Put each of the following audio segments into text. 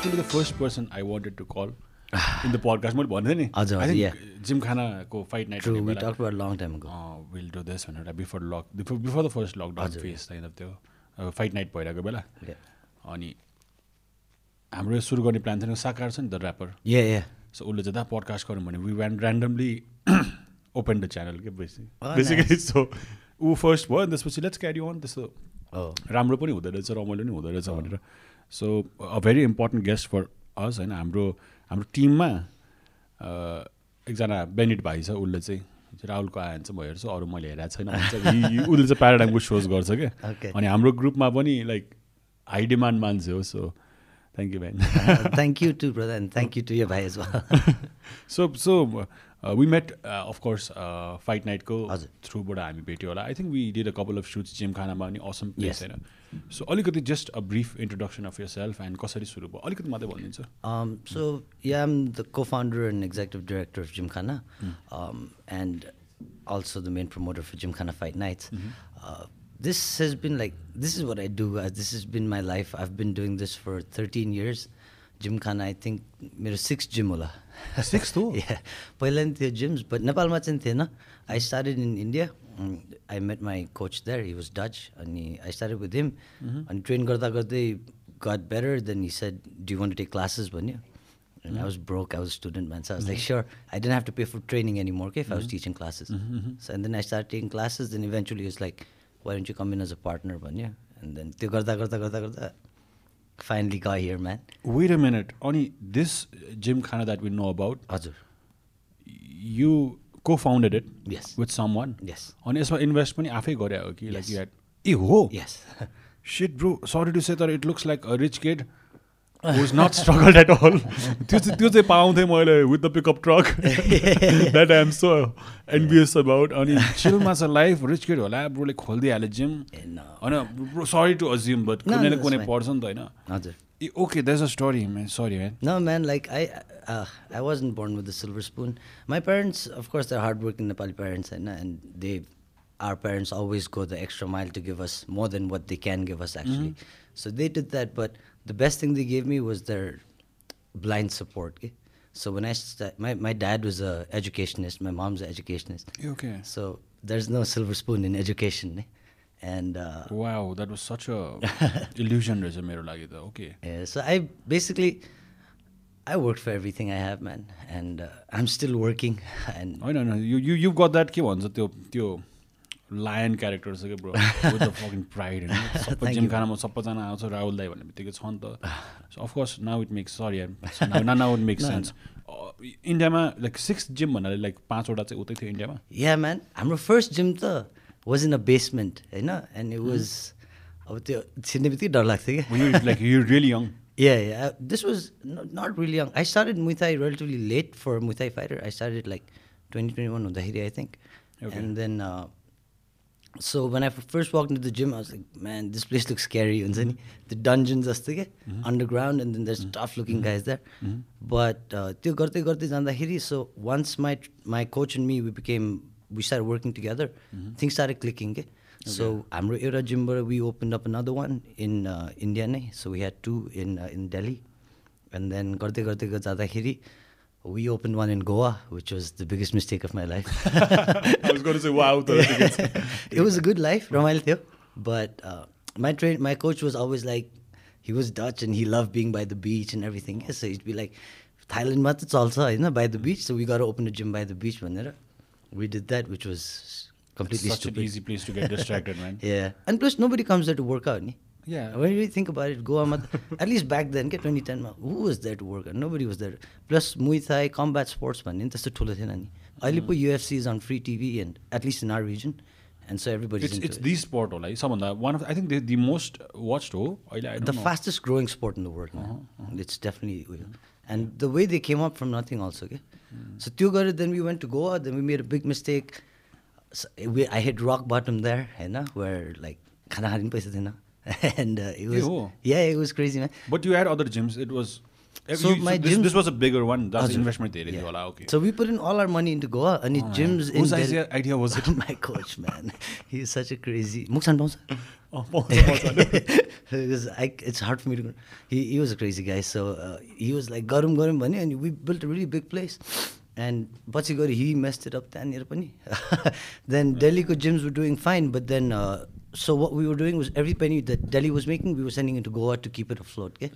Actually the first person I wanted to call in the podcast मैले भन्दै नि हजुर. जिमखानाको fight night time ago. Will do this भनेर before lock before before the first lockdown phase होइन त्यो fight night भइरहेको बेला. अनि हाम्रो सुरु गर्ने प्लान थियो साकार छ नि the rapper Yeah, yeah. So उसले चाहिँ दा पडकास्ट गरौँ भने वी व्यान ऱ्यान्डमली ओपन द च्यानल के बेसी Oh, बेसिकली सो ऊ फर्स्ट भयो त्यसपछि लेट्स क्यारी अन त्यस्तो Oh. राम्रो पनि हुँदो रहेछ रमाइलो पनि हुँदो रहेछ भनेर so uh very important guest for us होइन हाम्रो हाम्रो टिममा अ, एकजना बेनिट भाइ छ उसले चाहिँ राहुलको आयो भने चाहिँ म हेर्छु अरू मैले हेरेको छैन उसले चाहिँ प्याराडाइमको सोज गर्छ क्या. अनि हाम्रो ग्रुपमा पनि लाइक हाई डिमान्ड मान्छे हो so thank you Uh, you too, brother, and thank you to your bhai as well. So so we met of course fight नाइटको। थ्रुबाट हामी भेट्यो होला I think we did a couple of shoots gym खानामा पनि awesome place. होइन so अलिकति just a brief introduction of yourself and कसरी सुरु भयो अलिकति मात्रै भनिदिन्छ Um, so yeah, I'm the co-founder and executive director of Gymkhana, um, and also the main promoter for Gymkhana Fight Nights. Uh, this has been like this is what I do. Uh, this has been my life. I've been doing this for 13 years. Gymkhana, I think, मेरो six gym होला Sixth हो? yeah. पहिला नि थियो gyms but नेपालमा चाहिँ थिएन I started in India I met my coach there he was Dutch अनि आई स्टार्टेड विथ हिम अनि ट्रेन गर्दा गर्दै got better then he said do want to take classes भन्यो And I was broke. I was a student, man. So I was like, sure. I didn't have to pay for training anymore, okay, if I was teaching classes. So and then I started taking classes. Then eventually he was like, why don't you come in as a partner, भन्यो And then त्यो गर्दा गर्दा गर्दा गर्दा Finally got here, man. A minute अनि this Gymkhana that we know about हजुर you co-founded it Yes. With someone Yes. अनि यसमा इन्भेस्ट पनि आफै गरे हो कि like Yes. You had a हो Yes. Shit bro sorry to say तर it looks like a rich kid was not struggle at all त्यो चाहिँ त्यो चाहिँ पाउँथेँ मैले with the pickup truck that I am so envious about अनि चिलमा छ लाइफ रिच किड होला ब्रोले खोलिदिइहाल्यो जिम. होइन sorry to assume but No, कुनै न कुनै. पर्छ नि त होइन हजुर ए okay that's a story man sorry man No, man, like I, uh, I wasn't born with a silver spoon. My parents, of course, they're hardworking Nepali parents, and and they, our parents always go the extra mile to give us more than what they can give us actually. So they did that, but the best thing they gave me was their blind support. Okay? So when I sta- my my dad was a educationist, my mom's an educationist. Okay So there's no silver spoon in education, eh? and. Uh, wow that was such a illusion रहेछ मेरो लागि त okay Yeah, so I basically I worked for everything I have, man, and uh, I'm still working. And होइन होइन you you you got that के भन्छ त्यो त्यो लायन क्यारेक्टर छ क्या ब्रो फकिङ प्राइड होइन सबै Thank जिम you. खानामा सबैजना आउँछ राहुल दाई भन्ने बित्तिकै छ नि त of course now it makes sorry ना नाउ इट मेक्स सेन्स इन्डियामा लाइक सिक्स जिम भन्नाले लाइक पाँचवटा चाहिँ उतै थियो इन्डियामा yeah, man, हाम्रो first gym त in a basement, you know, and it was अब त्यो छिर्ने बित्तिकै डर लाग्थ्यो क्या like you really young Yeah, yeah. uh, This was no, not really young. I started Muay Thai relatively late for a Muay Thai fighter. I started like 2021 on Dahiri, Uh, f- first walked into the gym, I was like, man, this place looks scary. हुन्छ नि The dungeons जस्तो क्या underground, and then there's tough looking guys there. But uh, त्यो गर्दै गर्दै जाँदाखेरि, so once my my coach and me, we became, we started working together, things started clicking. के So हाम्रो एउटा जिमबाट we opened up another one in uh, India नै. So we had two in uh, in Delhi. And then गर्दै गर्दै गर्दै जाँदाखेरि we opened one in Goa, which was the biggest mistake of my life. I was going to say wow. it was a good life, Ramayal Theo. But uh, my train, my coach was always like, he was Dutch and he loved being by the beach and everything. So he'd be like, Thailand it's also you know, by the beach. So we got to open a gym by the beach. We did that, which was completely it's such stupid. an easy place to get distracted, man. yeah. And plus, nobody comes there to work out. Ne? Yeah. When you think about it, Goa, mat- at least back then, get 2010, ma, who was there to work out? Nobody was there. Plus, Muay Thai, combat sports, man, त्यस्तो ठुलो थिएन नि अहिले पो UFC is on free TV and at least in our region, and so everybody's it's into it's it. the sport होला है सबभन्दा one of I think the most watched हो अहिले I the don't know. fastest growing sport in the world. man. It's definitely, uyo. and the way they came up from nothing also. Okay? So त्यो गरेर then we went to Goa, then we made a big mistake. So, we, I hit rock bottom there, होइन where like खाना खाने पनि पैसा थिएन and uh, it was हो? yeah it was crazy man. But you had other gyms. It was. So you- my this, gyms- this was a bigger one. That's investment थियो Yeah. Okay. So we put in all our money into Goa and Oh, gyms man. in Whose Delhi. idea- idea was it? My coach, man. He's such a crazy. पाउँछ होइन? because I, it's hard for me to. He, he was a crazy guy. So uh, he was like, Garum Garum Bani, and we built a really big place. And पछि गएर he messed it up त्यहाँनिर पनि then Delhiको gyms were doing fine but then uh, so what we were doing was every penny that Delhi was making, we were sending it to Goa to keep it afloat. Okay?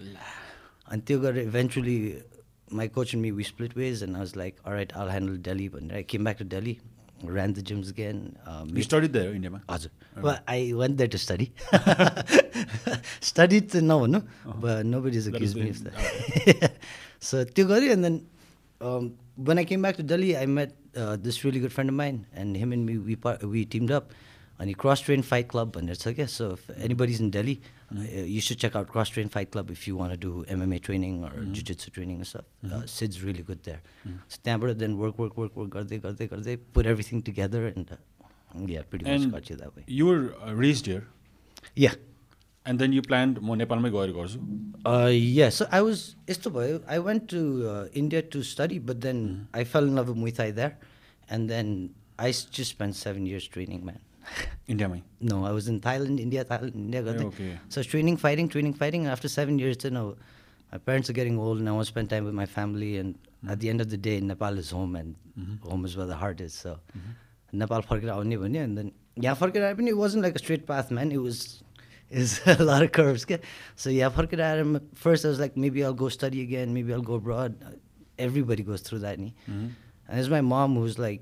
Until eventually, my coach and me, we split ways, and I was like, all right, I'll handle Delhi. But I came back to Delhi, ran the gyms again. Uh, you studied there in India? Right. Well, I went there to study. studied now, no? Uh-huh. But nobody's accused me of that. So, Tigari, and then um, when I came back to Delhi, I met uh, this really good friend of mine, and him and me, we, we teamed up. And he cross train fight club and it's like yeah, so if anybody's in Delhi, uh, you should check out cross train fight club if you want to do MMA training or jiu-jitsu training and stuff. Uh, Sid's really good there. So त्यहाँबाट then work work work work गर्दै गर्दै गर्दै put everything together and uh, yeah, pretty much And got you that way. you were uh, raised here Yeah. and then you planned म नेपालमै गएर गर्छु Uh, yeah, so I was, यस्तो भयो, I went to uh, India to study, but then I fell in love with Muay Thai there. And then I s- just spent seven years training, man. इन्डियामै no, I was in Thailand, India, Thailand, India. गर्दै. okay. So I was training, fighting, training, fighting. And after seven years, you know, my parents are getting old and I want to spend time with my family. And at the end of the day, Nepal is home and home is where the heart is. So Nepal फर्केर आउने भन्यो and then यहाँ फर्केर आए पनि it wasn't like a straight path, man. It was is a lot of curves. के So yeah, फर्केर आएर first I was like maybe I'll go study again, maybe I'll go abroad. Everybody goes through that, ni. And it's my mom who's like,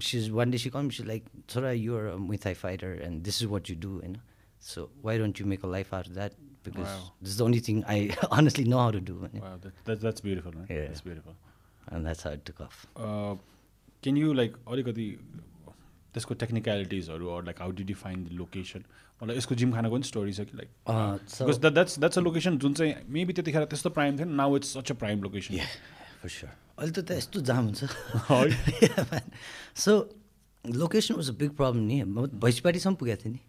she's one day she called me, she's like, Sora, you're a Muay Thai fighter and this is what you do, you know. So why don't you make a life out of that? Because Wow. this is the only thing I honestly know how to do. you know. Wow, that, that, that's beautiful, man. Yeah. That's beautiful. And that's how it took off. Can you like अलिकति त्यसको टेक्निकलिटिजहरू or like how did you find the location मलाई यसको जिम खानाको पनि story छ कि like Uh, so- because that's that's a location जुन चाहिँ मेबी त्यतिखेर त्यस्तो प्राइम थिएन now it's such a prime location अहिले त यस्तो जाम हुन्छ। So location was a big problem नि। म भैँसीपाटीसम्म पुगेको थिएँ नि।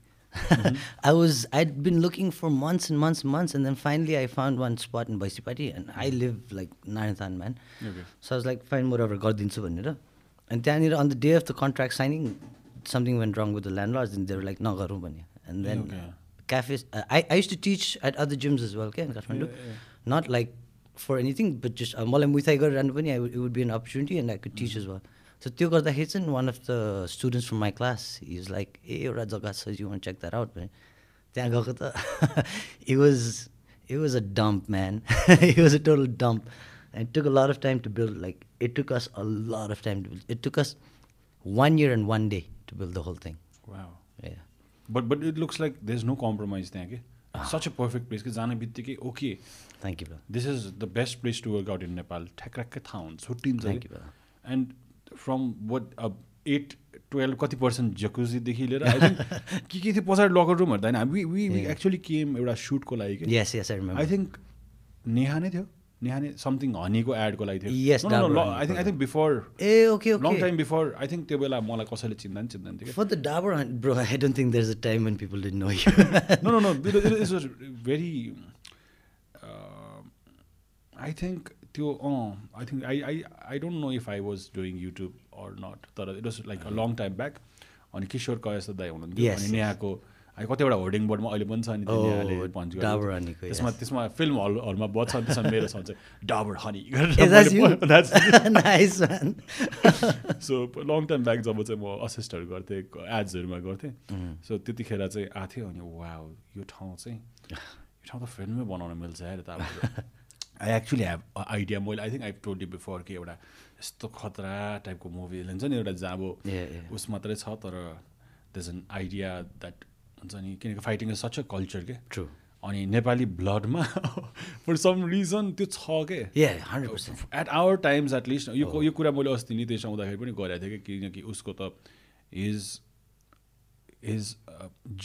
I was I'd been looking for months and months months and then finally I found one spot in Bhaisipati and I live like Narayan man says like fine म rubber गरिदिन्छु भनेर। And त्यहाँनिर on the day of the contract signing something went wrong with the land wars like नगरौँ भने and then cafe I I used to teach at other gyms is वेलके Kathmandu not like Kathmandu Yeah, yeah. not like for anything but just uh, मलाई मुई Thai गरिरहनु पनि I would- it would be an opportunity and I could teach as well so त्यो गर्दाखेरि चाहिँ one of the students from my class he was like ए एउटा जग्गा छ you want to check that out भने त्यहाँ गएको त it was it was a dump man it was a total dump and it took a lot of time to build like it took us a lot of time to build it took us one year and one day to build the whole thing wow yeah but but it looks like there is no compromise त्यहाँ कि such a perfect place कि जाने बित्तिकै okay thank you bro this is the best place to work out in Nepal ठ्याक्राक्कै थाहा हुन्छ छुट्टिन्छ. And from what अब at twelve कति पर्सेन्ट जकुजीदेखि लिएर आई थिङ्क के के थियो पछाडि लकर रुमहरू त होइन वी वी. एक्चुली केम एउटा सुटको लागि कि? Yes yes I remember. I think Neha नै थियो। नेहा नै समथिङ हनीको एडको लागि थियो। I think I think before a okay long time before I think त्यो बेला मलाई कसैले चिन्दा नि चिन्दैन थियो For the Dabur hunt, bro, I don't think there's a time when people didn't know you. no, no, no. It, it, it was very. Uh, I think त्यो अँ I think I I I don't know if I was doing YouTube or not तर it was like a long time back अनि किशोर कयस दाई हुनुहुन्थ्यो। अनि. नेहाको कतिवटा hoarding बोर्डमा अहिले पनि छ नि Oh, त्यसमा. त्यसमा फिल्म हल हलमा बज्छ अनि त्यसमा मेरो छ Dabur honey. So long time back जब चाहिँ म असिस्टहरू गर्थेँ एड्सहरूमा गर्थेँ। सो त्यतिखेर चाहिँ आएको थियो अनि वा यो ठाउँ चाहिँ यो ठाउँ त फिल्ममै बनाउन मिल्छ यार त अब। आई एक्चुली हेभ आइडिया मैले I think I told you before कि एउटा यस्तो खतरा टाइपको मुभी हुन्छ नि एउटा जहाँ अब. उस मात्रै छ तर दस एन आइडिया द्याट हुन्छ नि किनकि fighting is such a culture के True. अनि नेपाली ब्लडमा फर सम रिजन त्यो छ के Yeah, 100%. At our times at least यो यो कुरा मैले अस्ति नितेश आउँदाखेरि पनि गरेको थिएँ कि किनकि उसको त इज इज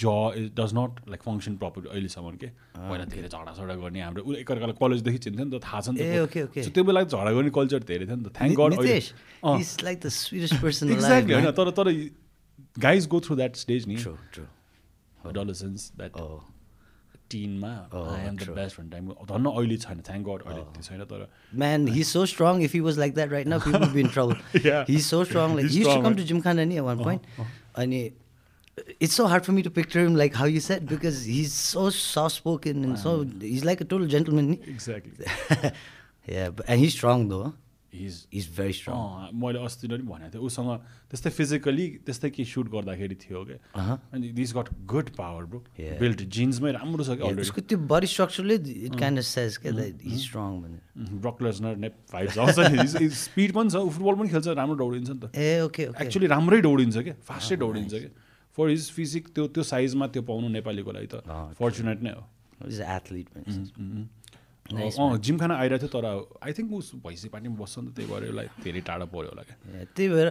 ज is does not like function proper अहिलेसम्म के पहिला धेरै झगडासडा गर्ने हाम्रो ऊ एकअर्कालाई कलेजदेखि चिन्थ्यो नि त थाहा छ नि त त्यो बेला झगडा गर्ने कल्चर धेरै थियो नि त thank God Nitesh, he's like the sweetest person alive. Exactly होइन. तर तर guys go through that stage नि adolescence द्याट Oh, टिनमा Oh, I am the true. Best भन्ने टाइम धन्न अहिले छैन थ्याङ्क गड अहिले त्यो छैन तर man, he's so strong. If he was like that right now, people would be in trouble. Yeah. He's so strong. Like He's he used strong, to come it's so hard for me to picture him like how you said because he's so soft spoken and so he's like a total gentleman. Exactly yeah, but, and he's strong though. His He's very strong. मैले अस्ति नै भनेको थिएँ उसँग त्यस्तै physically त्यस्तै के suit गर्दाखेरि थियो क्या Uh-huh. अनि this got good power bro Yeah. Build जिन्समै राम्रो छ कि अलरेडी उसको त्यो बडी स्ट्रक्चरले इट काइन्ड अफ सेज क्या द्याट हि स्ट्रङ भनेर ब्रकलर्सनर ने फाइट आउँछ नि। स्पिड पनि छ फुटबल पनि खेल्छ राम्रो दौडिन्छ नि त। ए ओके ओके एक्चुली राम्रै दौडिन्छ क्या फास्टै दौडिन्छ क्या फर हिज फिजिक त्यो त्यो साइजमा त्यो पाउनु नेपालीको लागि त फर्चुनेट नै हो इज एथलिट अँ जिम खाना आइरहेको थियो तर आई थिङ्क उस भैँसी पानी बस्छ नि त त्यही भएर उसलाई धेरै टाढा पऱ्यो होला क्या त्यही भएर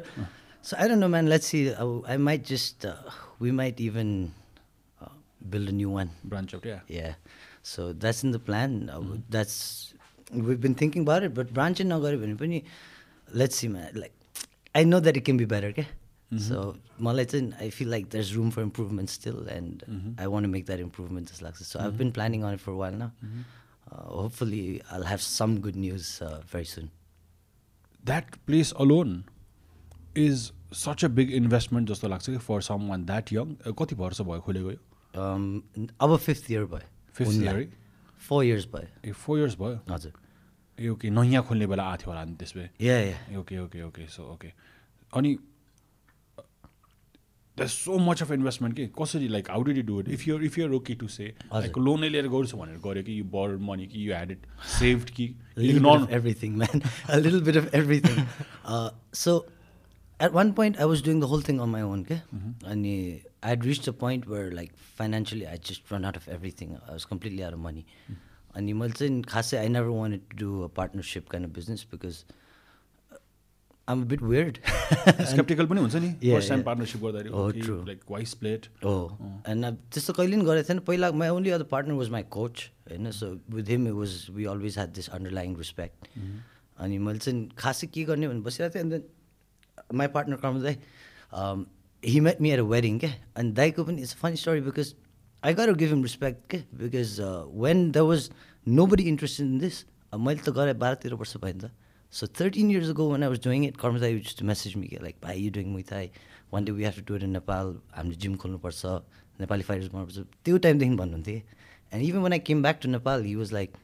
so I don't know man let's see I might just we might even build new one branch out yeah Yeah. So that's in the plan. Uh, That's we've been thinking about it, but branch नगऱ्यो भने पनि let's see man. Like I know that it can be better, okay? So मलाई चाहिँ I feel like there's room for improvement still and I want to make that improvement जस्तो लाग्छ so I been planning on for one hopefully I have some good news very soon that place alone is such a big investment जस्तो लाग्छ कि for some that young कति वर्ष भयो खोलेको अब फिफ्थ इयर भयो। फिफ्थ इयर फोर इयर्स भयो। ए फोर इयर्स भयो? हजुर। ए ओके नयाँ खोल्ने बेला आएको थियो होला नि त्यसमा ए okay okay okay so okay अनि The so much of investment कि कसरी like how did you do it if you're if you're okay to say like लोनै लिएर गर्छु भनेर गऱ्यो कि यु बर मनी कि यु ह्याड इट सेभड कि A little bit none of everything, man. a little bit of everything. uh, so, at one point, I was doing the whole thing on my own, okay? And uh, I had reached a point where, like, financially, I just run out of everything. I was completely out of money. And मैले चाहिँ खासै I never wanted to do a partnership kind of business because uh, I'm a bit weird. Sceptical पनि हुन्छ नि first time. Partnership गर्दाखेरि. Like wise plate and uh, त्यस्तो कहिले पनि गरेको थिएन। पहिला my only other partner was my coach होइन? So with him it was we always had this underlying respect. अनि मैले चाहिँ खासै के गर्ने भनेर बसिरहेको थिएँ अन्त माई पार्टनर कर्म दाई he met me a wedding क्या अनि दाईको पनि it's funny story because I gotta give him respect के because when the was nobody interested in this मैले त गरेँ बाह्र तेह्र वर्ष भयो नि त। So 13 years ago when I was doing it, Karmatai used to message me like, "Bhai, you doing Muay Thai? One day we have to do it in Nepal. हामीले जिम खोल्नुपर्छ नेपाली फाइटर्स बनाउनुपर्छ त्यो टाइमदेखि भन्नुहुन्थ्यो and even when I came back to Nepal he was like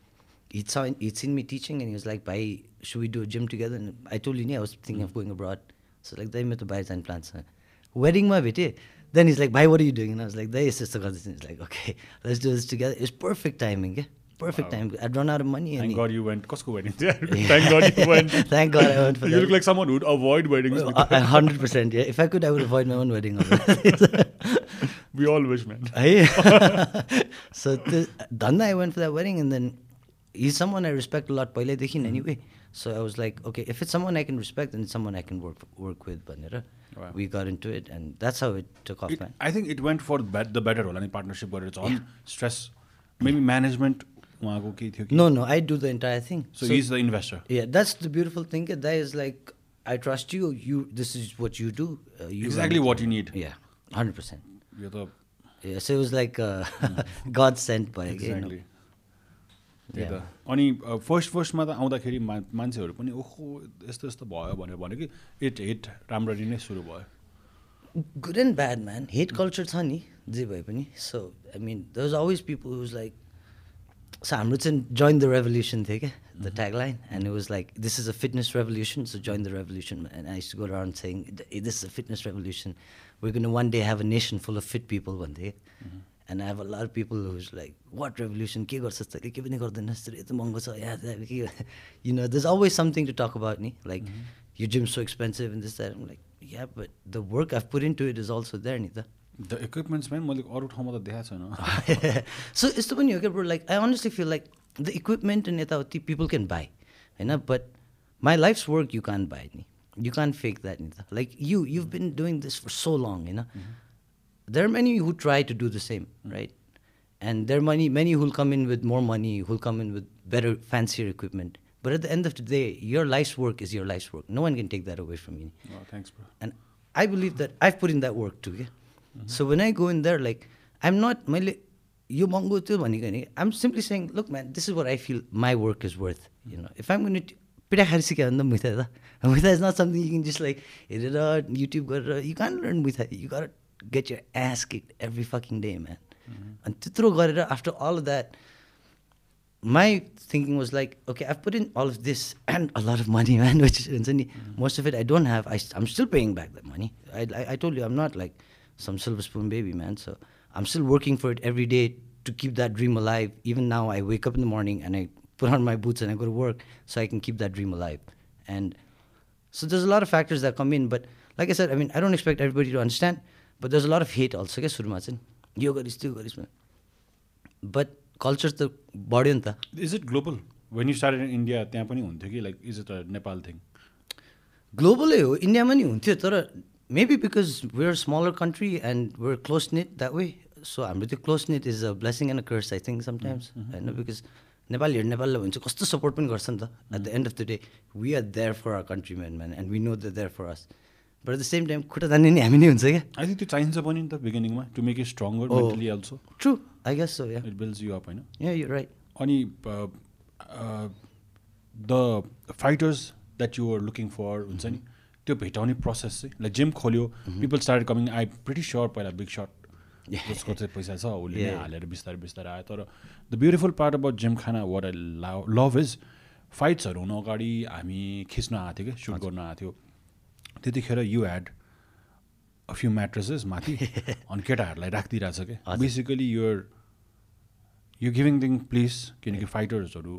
hit स seen me teaching and was like भाइ so we do gym together I told you नि I off going abroad so like दाइ मेरो त बाहिर जाने plan वेडिङमा भेटेँ देन इज लाइक भाइ what you doing was like दाइ यस्तो यस्तो गर्दैछ is like okay let's do this together it's perfect timing क्या Perfect wow. time. I'd run out of money. Thank God you went. Costco wedding. Yeah. Thank God you went. Thank God I went for You that. look like someone who'd avoid weddings. A hundred percent. Yeah. If I could, I would avoid my own wedding. we all wish, man. so Danda, I went for that wedding, and then he's someone I respect a lot. Paile dekhin mm-hmm. anyway. So I was like, okay, if it's someone I can respect, then it's someone I can work work with. Banera. Wow. We got into it, and that's how it took off, it, man. I think it went for the better role. Any partnership where it's on yeah. stress, maybe yeah. management उहाँको के? थियो no no I do the entire thing so is the investor yeah that's the beautiful thing क्या that is like I trust you you this is what you do exactly what you need yeah hundred percent यो त so is like God sent भयो त्यही अनि first फर्स्टमा त आउँदाखेरि मान्छेहरू पनि ओहो यस्तो यस्तो भयो भनेर भन्यो कि इट हिट राम्ररी नै सुरु भयो. Good and bad man hate culture छ नि जे भए पनि. So I mean there's always people is like so Amritsan joined the revolution, the mm-hmm. tagline, and it was like, "This is a fitness revolution, so join the revolution." And I used to go around saying, eh, "This is a fitness revolution. We're going to one day have a nation full of fit people one day." Mm-hmm. And I have a lot of people who's like, "What revolution? Ke You know, there's always something to talk about, ni? Like, mm-hmm. your gym's so expensive and this that. I'm like, yeah, but the work I've put into it is also there, Nita. त the equipments पनि मैले अरू ठाउँमा त देखाएको छैन so यस्तो पनि हो क्या bro like I honestly feel like the equipment and यताउति पिपल क्यान बाई होइन but my life's work you can't buy नि यु कान फेक द्याट नि त like you you been doing this for so long होइन there are many who try to do the same right and there many many who'll come in with more money who'll come in with better fancier equipment but at the end of the day your life work is your life work no one can take that away from you thanks bro And I believe that I've put in that work too. Yeah? So when I go in there, like I'm not मैले यो महँगो त्यो भनेको नि I'm simply saying, look man, this is what I feel my work is worth. You know, if I'm going to पिठा खाएर सिक्यो भने त मुथा त Muay Thai is not something you can just like हेरेर युट्युब गरेर you can't learn Muay Thai you gotta get your ass kicked every fucking day, man. And त्यत्रो गरेर after all of that, my thinking was like, okay, I've put in all of this and a lot of money, man, which हुन्छ नि most of it I don't have. I, I'm still paying back that money. I, I, I told you I'm not like Some silver spoon baby, man. So I'm still working for it every day to keep that dream alive. Even now, I wake up in the morning and I put on my boots and I go to work so I can keep that dream alive. And so there's a lot of factors that come in. But like I said, I mean, I don't expect everybody to understand, but there's a lot of hate also सुरुमा चाहिँ यो गरिस् त्यो गरिस् but culture त बढ्यो नि त is it global when you start in India त्यहाँ पनि हुन्थ्यो कि like is it a Nepal thing ग्लोबलै हो इन्डियामा नि हुन्थ्यो तर maybe because we're smaller country and we're close net that way so हाम्रो त्यो close net is a blessing and a curse I think sometimes होइन बिकज नेपालीहरू नेपाललाई हुन्छ कस्तो सपोर्ट पनि गर्छ नि त at the end of the day we are there for our country man man and we know the there for us but at the same time खुट्टा जाने नि हामी नै हुन्छ क्या आई थिङ्क त्यो चाहिन्छ पनि नि त बिगिनिङमा to make it stronger also true I guess so it builds you up होइन यु राइट अनि the fighters that you're looking for हुन्छ नि त्यो भेटाउने प्रोसेस चाहिँ लाइक जिम खोल्यो people start coming I pretty sure पहिला बिग सर्ट जसको चाहिँ पैसा छ उसले नै. हालेर बिस्तारै बिस्तारै आयो तर the beautiful part about gym खाना वाट आई लभ इज फाइट्सहरू हुनु अगाडि हामी खिच्न आएको थियो कि सुट गर्न आएको थियो त्यतिखेर you had a few mattresses माथि अनि केटाहरूलाई राखिदिइरहेछ क्या। Basically your you giving thing please किनकि फाइटर्सहरू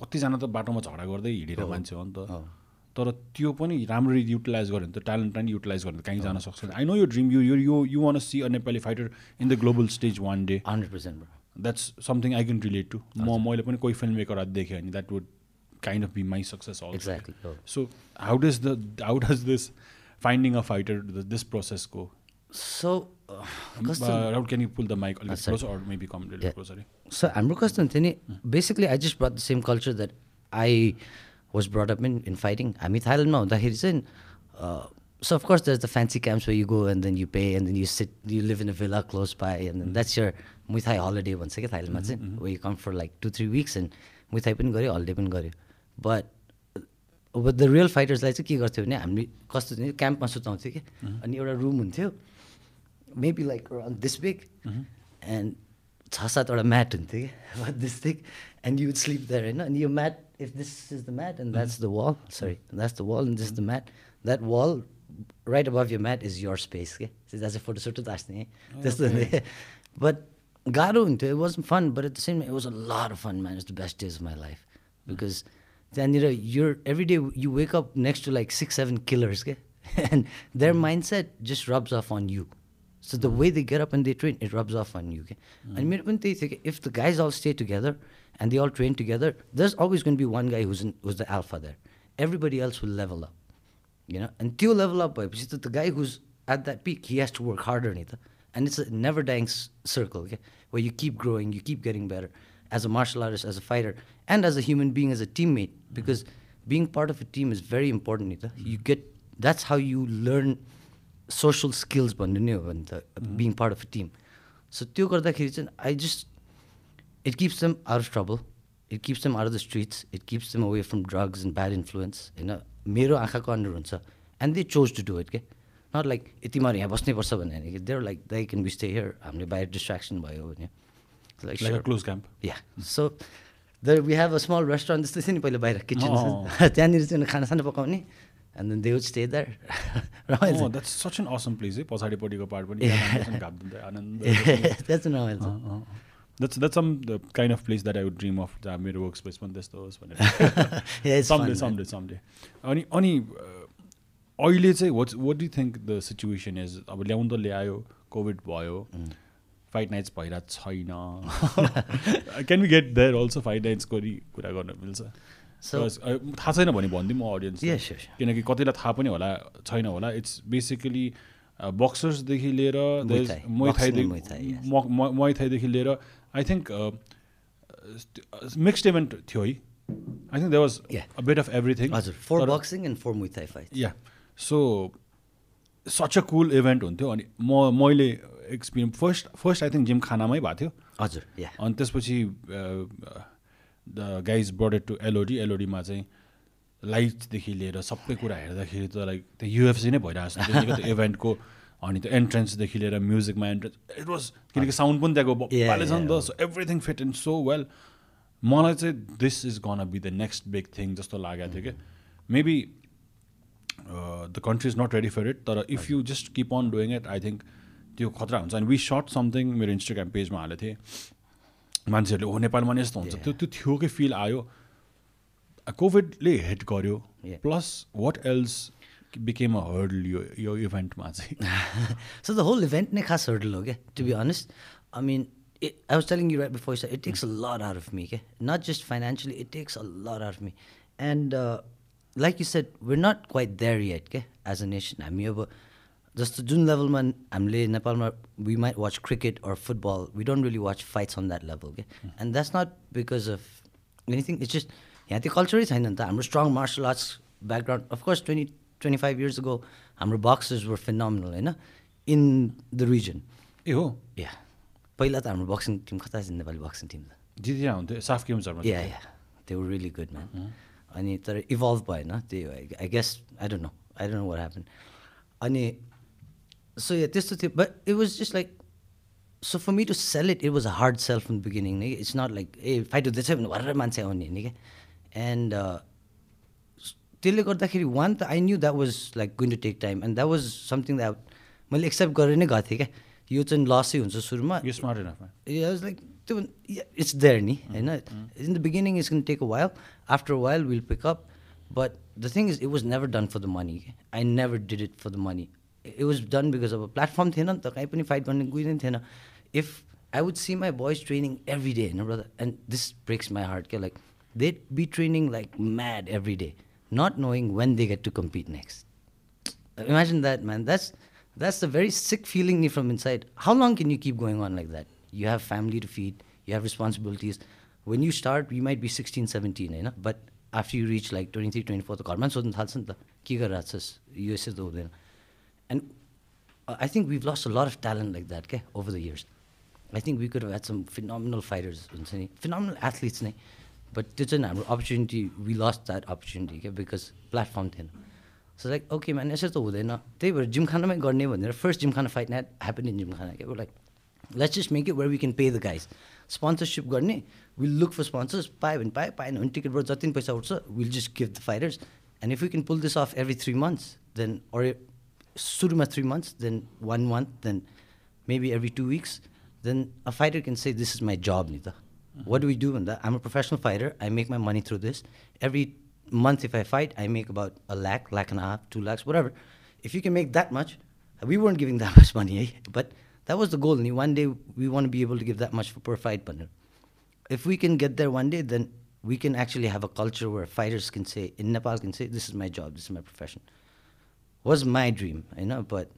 कतिजना त बाटोमा झगडा गर्दै हिँडेर। मान्छे हो नि त। तर त्यो पनि राम्ररी युटिलाइज गर्यो भने त ट्यालेन्टलाई नि युटिलाइज गर्यो भने कहीँ जान सक्छ। आई नो यो dream you you you want see a Nepali fighter in the global stage one day hundred percent that's something I can relate to म मैले पनि कोही फिल्म मेकरहरू देखेँ भने that would kind of be my success exactly so how does the how does this finding a fighter this process go so can you pull the mic maybe So हाम्रो कस्तो हुन्थ्यो नि basically I just brought the same culture that I was brought up in in fighting हामी थाइल्यान्डमा हुँदाखेरि चाहिँ so of course there's the fancy camps you go and then you pay and then you sit you live in a villa close by and then that's your Muay Thai holiday भन्छ क्या थाइल्यान्डमा चाहिँ we come for like two three weeks and Muay Thai पनि गऱ्यो holiday पनि गऱ्यो but अब the real फाइटर्सलाई चाहिँ के गर्थ्यो भने हामीले कस्तो थियो क्याम्पमा सुताउँथ्यो कि अनि एउटा रुम हुन्थ्यो maybe like this big and छ सातवटा म्याट हुन्थ्यो कि this thick and you would sleep there होइन अनि यो mat if this is the mat and that's the wall sorry that's the wall and this the mat that wall right above your mat is your space के that's a photo सोटो तास्ने है त्यस्तो हुन्थ्यो but गाह्रो हुन्थ्यो it was fun but at the same it was a lot of fun man is the best days of my life because त्यहाँनिर you're every day you wake up next to like six seven killers के and their mindset just rubs off on you So the way they get up and they train, it rubs off on you. Okay? And मेरो पनि त्यही थियो कि if the guys all stay together and they all train together, there's always going to be one guy who's in, who's the alpha there. Everybody else will level up. You know? And त्यो level up भएपछि त the guy who's at that peak, he has to work harder नि त. And it's a never dying circle, okay? Where you keep growing, you keep getting better as a martial artist, as a fighter, and as a human being, as a teammate. Because being part of a team is very important. नि त. You get that's how you learn social skills भन्नु नै हो भने त being part of a team so त्यो गर्दाखेरि चाहिँ I just it keeps them off trouble it keeps them off the streets it keeps them away from drugs and bad influence होइन? मेरो आँखाको अन्डर हुन्छ। And they chose to do it के not like यति मार यहाँ बस्नैपर्छ भन्ने होइन कि there like they can be stay here हामीले बाहिर डिस्ट्राक्सन भयो भने। Like close camp yeah so there we have a small restaurant जस्तै थियो नि पहिला बाहिर। किचन त्यहाँनिर चाहिँ खानासाना पकाउने। And then they would stay रमाइलो छ। That's such an awesome place है पछाडिपट्टिको पार्ट पनि. आनन्द रमाइलो that's that's some the kind of place that I would dream of जहाँ मेरो वर्क स्पेस पनि त्यस्तो होस् भनेर man. समडे समडे अनि अनि अहिले चाहिँ what's what do think the situation is अब ल्याउनु त ल्यायो कोभिड भयो फाइट नाइट्स भइरहेको छैन। Can be get there also fight नाइट्सको कुरा गर्न मिल्छ? थाहा छैन भने भनिदिउँ म अडियन्स. किनकि कतिलाई थाहा पनि होला छैन होला। इट्स बेसिकली बक्सर्सदेखि लिएर थाईदेखि लिएर आई थिङ्क मिक्स्ड इभेन्ट थियो है। I think they was. A bit of everything हजुर for boxing and for fight yeah so such a cool event हुन्थ्यो अनि म मैले experience first first I think gym खानामै भएको थियो। हजुर अनि त्यसपछि the guys brought it to LOD एलओडीमा चाहिँ लाइट्सदेखि लिएर सबै कुरा हेर्दाखेरि त लाइक त्यो युएफसी नै भइरहेको छ त्यो इभेन्टको अनि त्यो एन्ट्रेन्सदेखि लिएर म्युजिकमा एन्ट्रेन्स इट वाज किनकि साउन्ड पनि त्यहाँको छ नि. त। So everything fit in so well मलाई चाहिँ this is gonna be the next big thing जस्तो लागेको थियो कि। Maybe the country is not ready for it तर if you just keep on doing it I think त्यो खतरा हुन्छ। अनि वी सर्ट समथिङ मेरो इन्स्टाग्राम पेजमा हालेको थिएँ। मान्छेहरूले हो नेपालमा नै यस्तो हुन्छ। त्यो त्यो थियोकै फिल आयो कोभिडले हेट गर्यो प्लस वाट एल्सेमियो यो इभेन्टमा चाहिँ? सो द होल इभेन्ट नै खास हर्डल हो क्या to be honest I mean it it takes a lot ex of me के not just financially it takes a lot ex of me and like you said we're not quite there at के as a nation हामी अब जस्तो जुन लेभलमा हामीले नेपालमा we might watch cricket or football we don't really watch fights on that level okay? And that's not because of anything it's just यहाँ त्यो कल्चरै छैन नि त। हाम्रो strong martial arts background of course twenty twenty five years go हाम्रो boxers were phenomenal होइन? In the region ए हो? या पहिला त हाम्रो बक्सिङ टिम कता छ नेपाली बक्सिङ टिम त? जितिया हुन्थ्यो साफ गेम्सहरूमा या या त्यो रियली गुड म्यान अनि तर इभल्भ भएन त्यही I guess I don't know I don't know what happen अनि सो या त्यस्तो थियो but it was just like so for me to sell it it was a hard self from beginning नै it's not like a fight हुँदैछ भने भरेर मान्छे आउने नि क्या एन्ड त्यसले गर्दाखेरि वान त I knew that was like going to take time and that was something that मैले एक्सेप्ट गरेर नै गएको थिएँ क्या यो चाहिँ लसै हुन्छ सुरुमा यो smart enough Yeah, I was like, dude, yeah, it's there, ni. I know. In the beginning, it's going to take a while. After a while, we'll pick up. But the thing is, it was never done for the money. I never did it for the money. It was done because of a platform. थिएन नि त कहीँ पनि fight गर्ने कोही पनि थिएन if I would see my boys training every day होइन brother and this breaks my heart क्या like they be training like mad every day not knowing when they get to compete next Imagine that, man. That's that's a very sick feeling from inside. How long can you keep going on like that? You have family to feed, you have responsibilities. When you start, you might be 16, 17, you know? but after you reach like 23, 24, the घरमा सोध्नु थाल्छ नि त के गरेर छस् यो यसो त हुँदैन And I think we've lost a lot of talent like that क्या over the years. I think we could have had some phenomenal fighters हुन्छ नि phenomenal athletes नै but त्यो चाहिँ हाम्रो opportunity we lost that opportunity क्या because platform थिएन so like okay man यसो त हुँदैन त्यही भएर जिमखानामै गर्ने भनेर first Gymkhana fight night happen in Gymkhana क्या like let's just make it where we can pay the guys sponsorship गर्ने विल लुक फर स्पोन्सर्स पायो भने पायो पाएन भने टिकटबाट जति पनि पैसा उठ्छ will just give the fighters and if you can pull this off every three months then or suruma three months, then one month, then maybe every two weeks, then a fighter can say, This is my job, Nita. Uh-huh. What do we do in that? I'm a professional fighter. I make my money through this. Every month, if I fight, I make about a lakh, lakh and a half, two lakhs, whatever. If you can make that much, we weren't giving that much money, eh? but that was the goal. And one day, we want to be able to give that much for per fight, partner. If we can get there one day, then we can actually have a culture where fighters can say, in Nepal, can say, This is my job, this is my profession. Was my dream, you know, but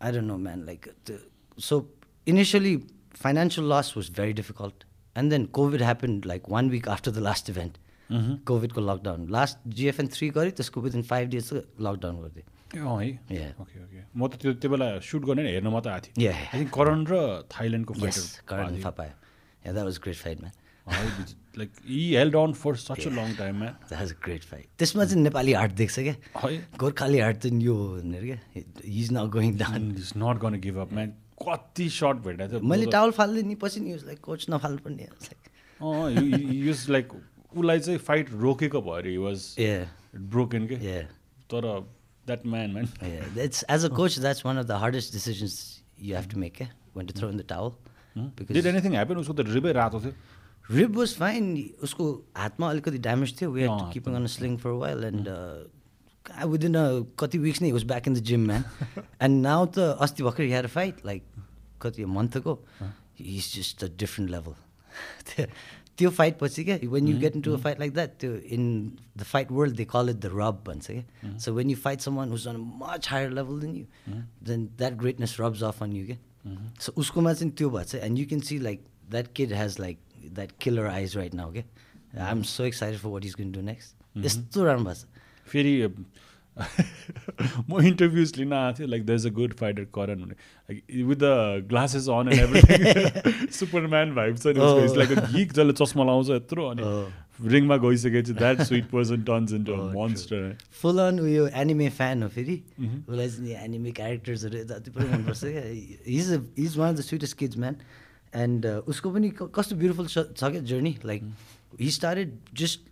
I don't know, man. Like, the, so initially, financial loss was very difficult. And then COVID happened like one week after the last event. कोभिडको lockdown last GFN three गरेँ त्यसको within five days lockdown गरिदिएँ है Yeah. Okay okay म त त्यो त्यो बेला सुट गर्ने हेर्न मात्रै आएको थिएँ. आई करण र थाइल्यान्डको यस fighter Karan that was great fight man like held on for such a long टाइममा द्याट वाज ग्रेट फाइट त्यसमा चाहिँ नेपाली हार्ट देख्छ क्या गोर्खाली हार्ट चाहिँ यो भनेर क्या he's not going down is not gonna give up man कति सर्ट भेटेको थियो मैले टावल फाल्दै नि पछि नि लाइक कोच नफाल्नु पर्ने युज लाइक उसलाई चाहिँ फाइट रोकेको भयो अरे वाज ए ब्रोकन के तर that man man as a coach. That's one of the hardest decisions you have to make. Eh? When to throw in the towel, because did anything happen उसको त रिबै रातो थियो rib was fine. उसको हातमा अलिकति damage थियो we had uh, to keeping on sling for while and within कति weeks नै was back in the gym man and now त अस्ति भर्खर हेयर फाइट लाइक कति मन्थको he's just a different level त्यो फाइट पछि क्या when you get into a fight like that त्यो in the fight world they call it the rub भन्छ क्या so when you fight someone who's on much higher level than you then that greatness rubs off on you क्या so उसकोमा चाहिँ त्यो भएको छ and you can see like that kid has like that killer eyes right now क्या I am so excited for what is going do next यस्तो राम्रो भएको छ फेरि म इन्टरभ्युज लिन आएको थिएँ like the is a good fighter Karan भने like with the glasses on and everything superman vibe छ लाइक गिक जसले चस्मा लाउँछ यत्रो अनि रिङमा गइसकेपछि that sweet person turns into. Monster full on उयो एनिमे फ्यान हो फेरि. उसलाई चाहिँ एनिमे क्यारेक्टर्सहरू जति पनि मनपर्छ क्या he's he's one of the sweetest kids man and uh, उसको पनि क- कस्तो ब्युटिफुल छ छ क्या journey like he started just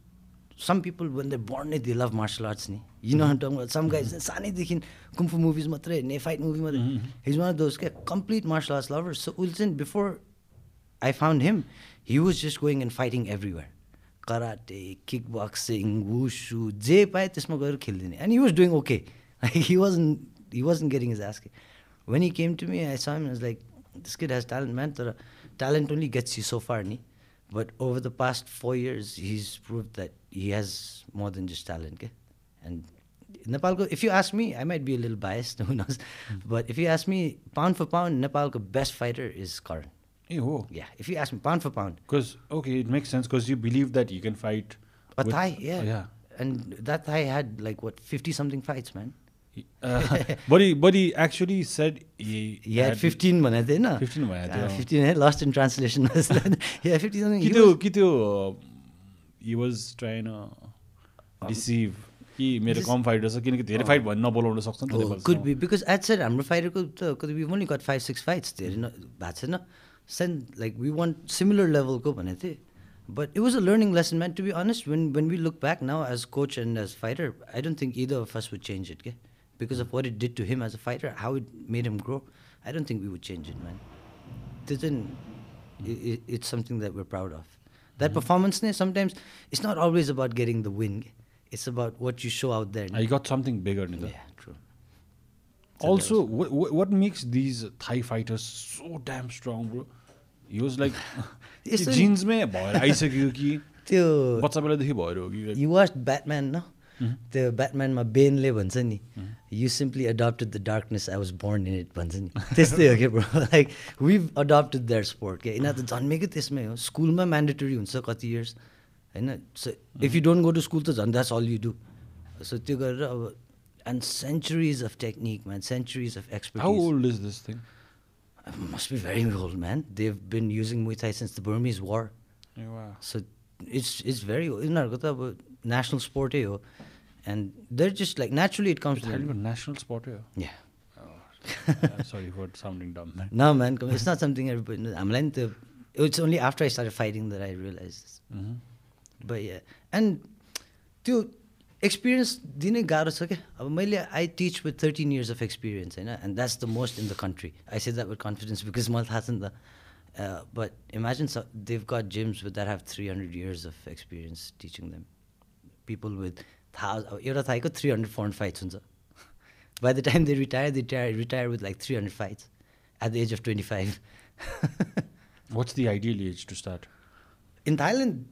some people when they born नै दे लभ मार्सल आर्ट्स नि you no tongue some guys सानैदेखि कुम्फु मुभिज मात्रै हेर्ने फाइट मुभी मात्रै हिज वान अफ दोज क्या complete martial arts lover so उल चाहिँ before I found him, he was just going and fighting everywhere. Karate, kickboxing, wushu, जे पाए त्यसमा गएर खेलिदिने and he was doing okay. he wasn't he wasn't getting his ass kicked. When he came to me, I saw him this kid has talent, man. Talent only gets you so far, ni. But over the past four years, he's proved that he has more than just talent. Okay? And Nepal, if you ask me, I might be a little biased, who knows. Hmm. But if you ask me, pound for pound, Nepal's best fighter is Karan. Hey, oh. Yeah, if you ask me, pound for pound. Because, okay, it makes sense because you believe that you can fight. A Thai, yeah. Oh, yeah. And that Thai had like, what, 50 something fights, man. Said he He had fifteen भनेको होइन 15 भनेको थियो। Fifteen है lost in translation कि he त्यो was- कि त्यो he was ट्राइन deceive कि मेरो कम फाइटर छ किनकि धेरै फाइट भन्नु नबोलाउन सक्छ नि could be because at said हाम्रो फाइटरको त कति we only got five six fights धेरै न भएको छैन send like we want similar लेभलको भनेको थिएँ but it was a learning lesson man to be honest when when we look back now as coach and as fighter I don't think either us would change it के Because of what it did to him as a fighter how it made him grow I don't think we would change it man त्यो चाहिँ it's something that we're proud of that performance नै sometimes it's not always about getting the win it's about what you show out there I got something bigger नि त true Also, what, what makes these Thai fighters so damn strong, bro? He was like, Yes, sir. जिन्समै भएर आइसक्यो कि त्यो बच्चा बेलादेखि भएर हो कि यु वाच ब्याटम्यान न त्यो ब्याटम्यानमा बेनले भन्छ नि you simply adapted the darkness I was born in it भन्छ नि त्यस्तै हो क्या bro like we adapted that sport क्या यिनीहरू त जन्मेकै त्यसमै हो स्कुलमा म्यान्डेटरी हुन्छ कति इयर्स होइन so if you don't go to school त झन् that's all you do so त्यो गरेर अब and centuries of technique man centuries of how expert old is this thing must be very old man they've been using Muay Thai since the Burmese war So it's it's very उनीहरूको त अब national sport हो and they're just like naturally it comes to them. National स्पोर्टै हो Yeah. Sorry for sounding dumb No man, come- it's not something everybody knows. हामीलाई नि त्यो it's only after I started fighting that I realized. But yeah, and त्यो experience दिनै गाह्रो छ क्या अब मैले I teach with thirteen years of experience होइन and that's the most in the country I say that with confidence because मलाई थाहा छ नि त but imagine they've got gyms with that have three hundred years of experience teaching them people with अब एउटा थाहाको three hundred four hundred fights हुन्छ by the time they retire they retire retire with like three hundred fights at the age of twenty five what's the ideal age to start In Thailand,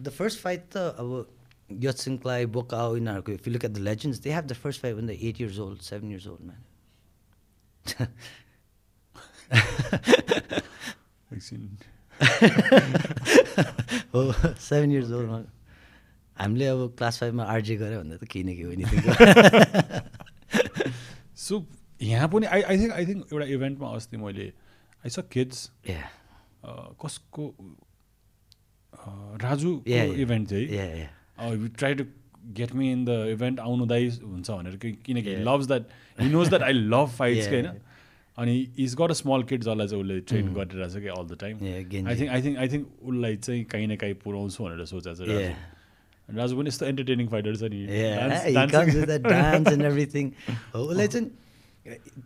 the first fight, the uh, Yotsing Klai, Bokao, Inarko, if you look at the legends, they have the first fight when they're eight years old, seven years old, man. oh, seven years old, man. हामीले अब class फाइभमा RJ गऱ्यो भन्दा त केही न केही हो नि सो यहाँ पनि I I think I think एउटा इभेन्टमा अस्ति मैले आई स किड्स कसको yeah. इभेन्ट चाहिँ. Try to get me in the event आउनु दाइ हुन्छ भनेर कि- किनकि. Loves that he knows that I love fights होइन. अनि is got a small kid जसलाई चाहिँ उसले ट्रेन गरिरहेछ कि all the time. I think I think I think उसलाई चाहिँ काहीँ न काहीँ पुऱ्याउँछु भनेर सोचेको छ राजु पनि यस्तो एन्टरटेनिङ फाइटर छ नि. हो उसलाई चाहिँ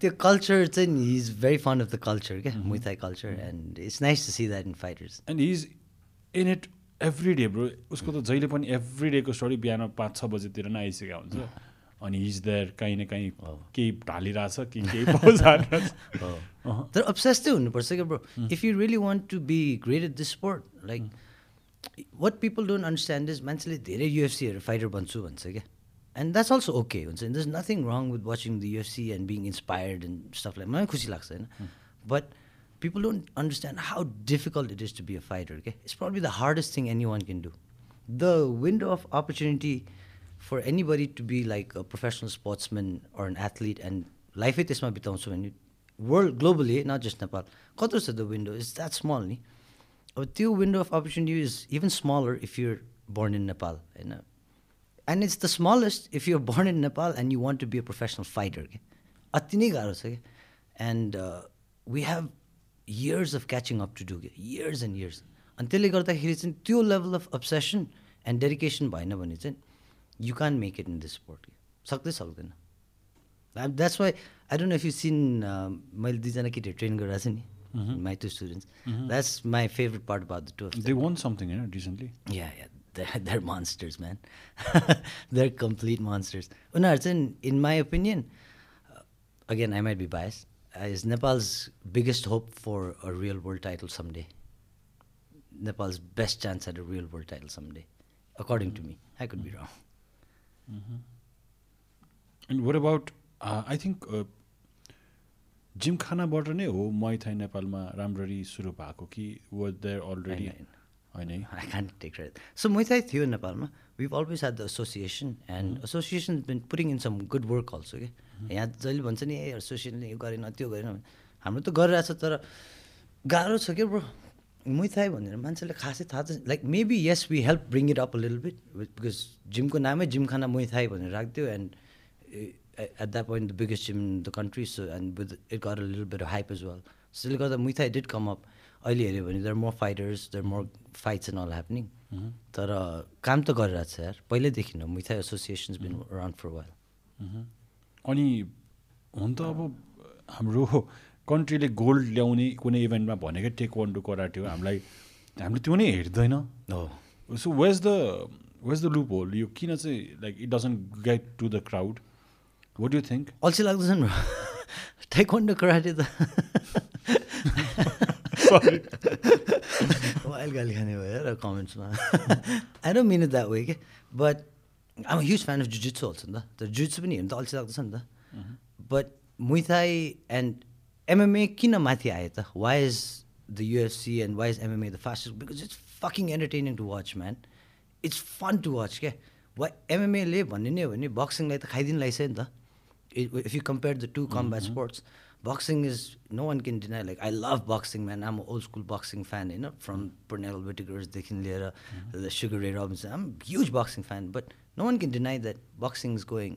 त्यो कल्चर चाहिँ he is very fond of the culture क्या muay thai culture and it's nice to see that in fighters and he is in it every day bro उसको त जहिले पनि एभ्री डेको स्टोरी बिहान पाँच छ बजीतिर नै आइसकेको हुन्छ। अनि हिज देयर काहीँ न काहीँ Oh. केही ढालिरहेछ कि केही। तर अब्सेस चाहिँ हुनुपर्छ क्या bro if you really want to be great at this sport like what people don't understand is मान्छेले धेरै युएफसीहरू फाइटर बन्छु भन्छ क्या एन्ड द्याट्स अल्सो ओके हुन्छ there's nothing wrong with watching the UFC and being inspired and स्टफलाई मलाई खुसी लाग्छ होइन but people don't understand how difficult it is to be a fighter के it's probably the hardest thing anyone can do the window of opportunity for anybody to be like a professional sportsman or an athlete and लाइफै त्यसमा बिताउँछु भने world globally not just Nepal कत्रो छ the window is that small नि अब त्यो window of opportunity is even smaller if you're in Nepal. You know? And it's the smallest if you're born in Nepal and you want to be a professional fighter. के अति नै गाह्रो छ कि and we have years of catching up to do के years and years अनि त्यसले गर्दाखेरि चाहिँ त्यो level of obsession and dedication भएन भने चाहिँ you can make it in this sport कि सक्दै सक्दैन that's why I don't know if you seen मैले दुईजना केटीहरू ट्रेन गरिरहेको छु नि mm-hmm. my two students. Mm-hmm. That's my favorite part about the two of them. They won something yeah, recently. Yeah, yeah. They're, they're monsters, man. they're complete monsters. Oh, Unarthan, in my opinion, uh, again, I might be biased, uh, is Nepal's biggest hope for a real world title someday. Nepal's best chance at a real world title someday, according mm-hmm. to me. I could be mm-hmm. wrong. Mm-hmm. And what about, uh, I think uh, जिमखानाबाट नै हो मैथाई नेपालमा राम्ररी सुरु भएको कि there already होइन, take credit. So Muay Thai थियो नेपालमा. Always had the association and association has been putting in some good work also के यहाँ जहिले भन्छ नि ए एसोसिएसनले यो गरेन त्यो गरेन। हाम्रो त गरिरहेछ तर गाह्रो छ क्या ब्रो मुई थाई भनेर मान्छेले खासै थाहा चाहिँ like maybe yes we help bring it up a little bit because जिमको नामै जिमखाना मुई थाई भनेर राखिदियो and at that point the biggest gym in the country so and with it गर a little bit hype as well त्यसले गर्दा मुई Thai did come up अहिले हेऱ्यो भने there more fighters there more fights and all happening तर काम त गरिरहेको छ यार। पहिल्यैदेखि न muay thai associations been around for मह्म। अनि हुन त अब हाम्रो कन्ट्रीले गोल्ड ल्याउने कुनै इभेन्टमा भनेकै टेक वान टू कराटे हो हामीलाई हामीले त्यो नै हेर्दैन। हो। So ways the ways the loophole यो किन चाहिँ like it doesn't get to the crowd what you think अल्छी लाग्दैछ नि टाइक्वान्डो कराटे त वाइल गाली खाने भयो र कमेन्ट्समा I don't mean it that way के but I'm huge fan of jujitsu हाल्छ नि त तर जुजित्सु पनि हेर्नु त अल्छी लाग्दैछ नि त बट मुइथाई एन्ड एमएमए किन माथि आयो त why is the UFC and why is MMA the fastest because it's fucking entertaining to watch man it's fun to watch क्या वा एमएमएले भन्ने नै हो भने बक्सिङलाई त खाइदिनु लगाइसक्यो नि त if you compare the two combat sports boxing is no one can deny like i love boxing man i'm an old school boxing fan you know from Pernell Whitaker's देखि लिएर the Sugar Ray Robinson i'm a huge boxing fan but no one can deny that boxing is going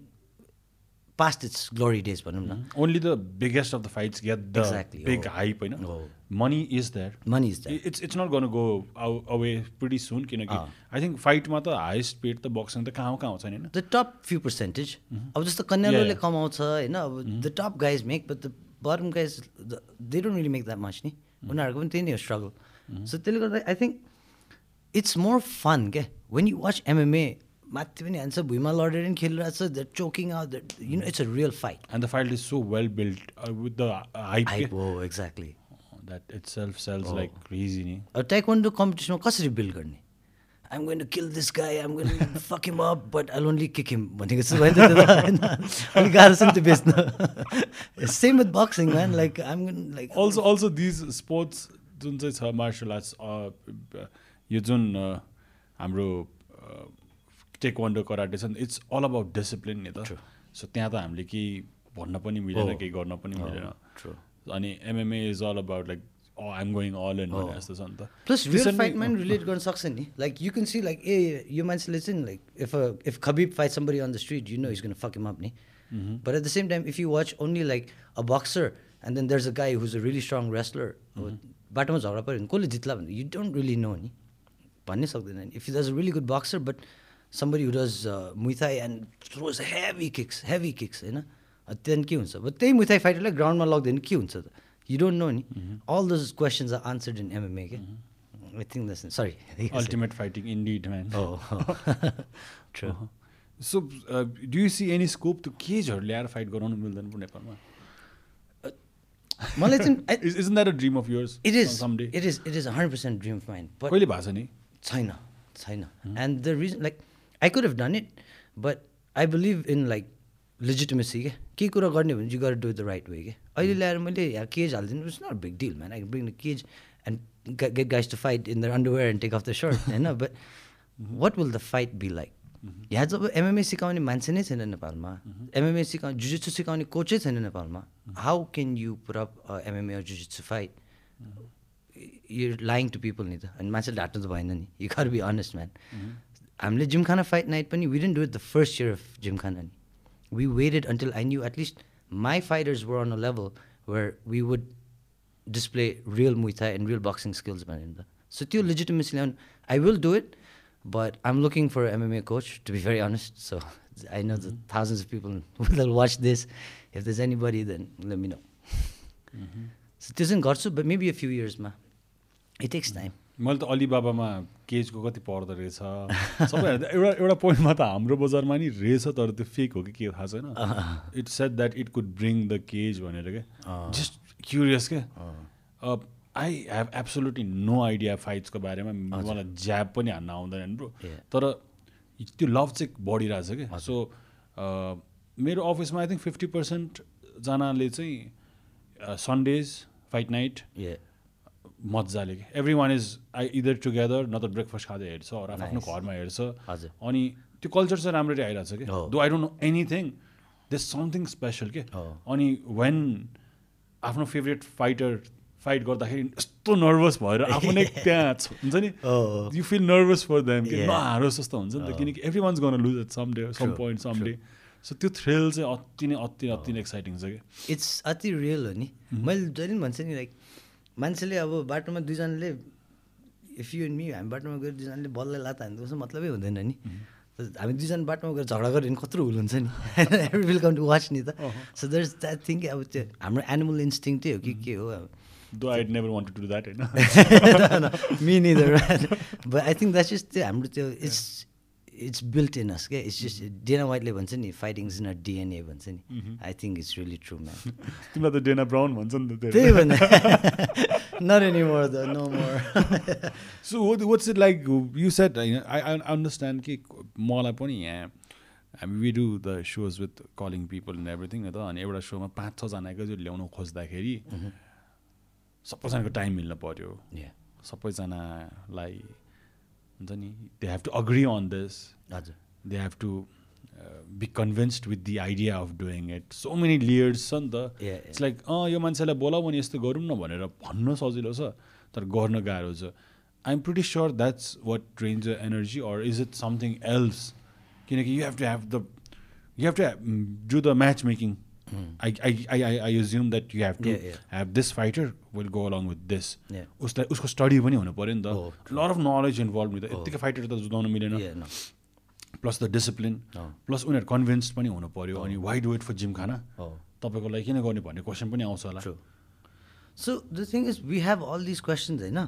past its glory days भनौँ न only the biggest of the fights get the Exactly, big हो। Hype होइन हो। Money is there money is there it's it's not गर्नु go away pretty soon किनकि अँ। I think फाइटमा त highest paid त बक्सिङ त कहाँ हो कहाँ आउँछ नि होइन the top few percentage अब जस्तो कन्यालोले Yeah, yeah. कमाउँछ होइन अब the top guys make but the bottom guys they don't really make that much नि उनीहरूको पनि त्यही नै हो स्ट्रगल सो त्यसले गर्दा I think it's more fun क्या वेन यु वाच एमएमए माथि पनि हान्छ भुइँमा लडेर पनि खेलिरहेको छ that choking out that you know it's a real fight and the fight is so well build with the hype hype हो exactly that itself sells. Like crazy नि अब टाइक्वान्डो कम्पिटिसनमा कसरी बिल्ड गर्ने I'm going to kill this guy I'm going fuck him up but I only kick him भनेको छु त होइन अलिक गाह्रो छ नि त्यो बेच्न same with boxing man like I'm going like also also these sports जुन चाहिँ छ मार्सल आर्ट्स यो जुन uh, हाम्रो टेक्वान्डो कराटे छ नि इट्स अल अबाउट डिसिप्लिन नि त. सो त्यहाँ त हामीले केही भन्न पनि मिलेन हो। केही गर्न पनि हो, मिलेन. अनि MMA is all about like I'm going all in भने जस्तो छ नि त प्लस रियल Recently- फाइटमा पनि रिलेट गर्न सक्छ नि like you can see like ए यो मान्छेले चाहिँ like if if Khabib fight somebody on the street you know is gonna fuck him up नि but at the same time if you watch only like a boxer and then there is a guy who's a really strong wrestler बाटोमा झगडा पऱ्यो भने कसले जित्ला भने you don't really no नि भन्नै सक्दैन नि if you does a really good boxer but somebody who does Muay Thai and throws heavy kicks heavy kicks होइन त्यहाँदेखि के हुन्छ अब त्यही मुइथाई फाइटरलाई ग्राउन्डमा लग्दैन कि के हुन्छ त यु डोन्ट नो नि all those questions are answered in MMA के I think that's sorry ultimate fighting indeed man Oh, true. So do you see any scope त्यो केजहरू ल्याएर फाइट गराउनु मिल्दैन पो नेपालमा मलाई चाहिँ is that a dream of yours it is someday it is it is hundred percent dream of mind कहिले भएको छ नि छैन छैन and the reason like I could have done it but I believe in like legitimacy के केही कुरा गर्ने भने यु गर डु द राइट वे के अहिले ल्याएर मैले यहाँ केज हालिदिनु it's not big deal man I bring the cage and get guys to fight in the underwear and take off the shirt होइन but what will the fight be like यहाँ जब MMA सिकाउने मान्छे नै छैन नेपालमा MMA सिकाउने jujitsu सिकाउने कोचै छैन नेपालमा how can you up MMA jujitsu fight you lying to people नि त अनि मान्छेले ढाट्नु त भएन नि यु खर बी अनेस्ट म्यान हामीले जिमखाना फाइट नाइट पनि we didn't do it the first year of Gymkhana नि waited until I knew at least my fighters were on a level where we would display real muay and real boxing skills भनेर नि त so त्यो legitimacy ल्याउनु I will do it but I am looking for MMA coach to be very honest so I know the thousands of people will watch this if does anybody then let me know so त्यो चाहिँ गर्छु but maybe a few इयर्समा it takes time मैले त अलिबाबामा केजको कति पर्दो रहेछ। सबै एउटा एउटा पोइन्टमा त हाम्रो बजारमा नि रहेछ तर त्यो फेक हो कि के थाहा छैन। It said that it could bring the cage भनेर क्या जस्ट क्युरियस क्या I have absolutely no idea फाइट्सको बारेमा। मलाई ज्याब पनि हान्न आउँदैन ब्रो। तर त्यो लभ चाहिँ बढिरहेछ क्या सो मेरो अफिसमा आई थिङ्क फिफ्टी पर्सेन्टजनाले चाहिँ सन्डेज फाइट नाइट मजाले कि every one is I either together न त ब्रेकफास्ट खाँदै हेर्छ अरू आफ्नो घरमा हेर्छ। अनि त्यो कल्चर चाहिँ राम्ररी आइरहेको छ कि though I don't know anything this something special के? अनि वेन आफ्नो फेभरेट फाइटर फाइट गर्दाखेरि यस्तो नर्भस भएर आफ्नै त्यहाँ हुन्छ नि? You feel nervous for them कि? नहारोस् जस्तो हुन्छ नि त किनकि एभ्री वान्स गर्न lose at some day some point some day so त्यो थ्रिल चाहिँ अति नै अति अति नै एक्साइटिङ छ कि? इट्स अति रियल हो नि। मैले जहिले पनि भन्छु नि लाइक मान्छेले अब बाटोमा दुईजनाले इफ यु एन्ड मी हामी बाटोमा गएर दुईजनाले बललाई लात हान्नु उसो मतलबै हुँदैन नि। हामी दुईजना बाटोमा गएर झगडा गऱ्यो भने कत्रो हुल हुन्छ नि। Every will come to watch नि त। So that is that think अब त्यो हाम्रो एनिमल इन्स्टिङटै हो कि के हो अब। Though I never want to do that होइन me neither but I think that's त्यो हाम्रो त्यो it's it's built in us क्या इट्स जस्ट डेना वाइटले भन्छ नि फाइटिङ इज नट डिएनए भन्छ नि। I think it's really true man तिमीलाई त डेना ब्राउन भन्छ नि त त्यही भन्दा not any more the no more so what's it like you set होइन आई आई अन्डरस्ट्यान्ड कि मलाई पनि यहाँ हामी we do the shows with calling people in everything त। अनि एउटा सोमा पाँच छजनाको चाहिँ ल्याउनु खोज्दाखेरि सबैजनाको टाइम मिल्नु पऱ्यो। सबैजनालाई हुन्छ नि? They have to agree on this हजुर। They have to be convinced with the idea of doing it so many liars छ नि त इट्स लाइक अँ यो मान्छेलाई बोलाऊ भने यस्तो गरौँ न भनेर भन्न सजिलो छ तर गर्न गाह्रो छ. I am pretty sure that's what trains the energy or is it something else किनकि you have to have the you have to do the match making I, I, I, I assume that you have to Yeah, yeah. have this fighter will go along with this उसलाई उसको study पनि हुनु पऱ्यो नि त lot of knowledge involve त यत्तिकै fighter त जुदाउनु मिलेन प्लस द डिसिप्लिन प्लस उनीहरू कन्भिन्स पनि हुनु पऱ्यो अनि why do it for Gymkhana तपाईँको लागि किन गर्ने भन्ने क्वेसन पनि आउँछ होला the thing is, we have all these questions, eh, na?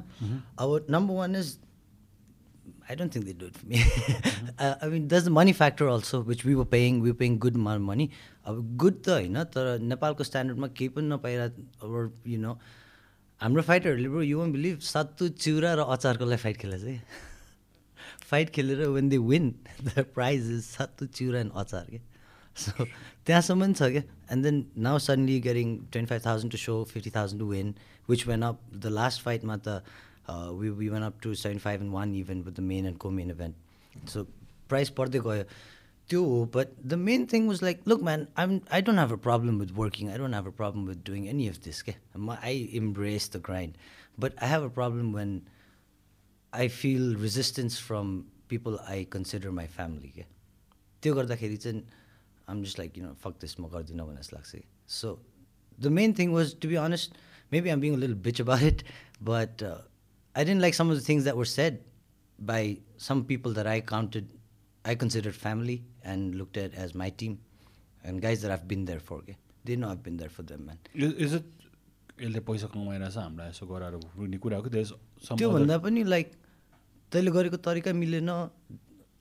Our number one is, I don't think they do it for me. uh, I mean, there's the money factor also, which we were paying. We were paying good amount of money. अब good त होइन तर नेपालको स्ट्यान्डर्डमा केही पनि नपाइरह अब you know हाम्रो फाइटरहरूले ब्रो यु वन्ट बिलिभ सत्तु चिउरा र अचारको लागि फाइट खेलेको चाहिँ फाइट खेलेर when they win the prize is सत्तु चिउरा एन्ड अचार के सो त्यहाँसम्म छ क्या and then now suddenly getting twenty five thousand to so fifty thousand to win which when up the last फाइटमा त we we went up to seventy five and one event with the main and को main event so price बढ्दै गयो त्यो हो but the main thing was like look man I'm I don't have a problem with working I don't have a problem with doing any of this के म I embrace the grind but I have a problem when I feel resistance from people I consider my family के त्यो गर्दाखेरि चाहिँ um just like you know fuck this म गर्दिनँ भन्ने जस्तो लाग्छ कि so the main thing was to be honest maybe um being little bitch about it but I didn't like some of the things that were said by some people that I counted I considered family and looked at as my team and guys that I've been there for. Okay? They know I've been there for them, man. Is it यसले पैसा कमाइरहेछ हामीलाई यसो गराएर भन्ने कुरा हो कि त्यस त्योभन्दा पनि लाइक तैँले गरेको तरिका मिलेन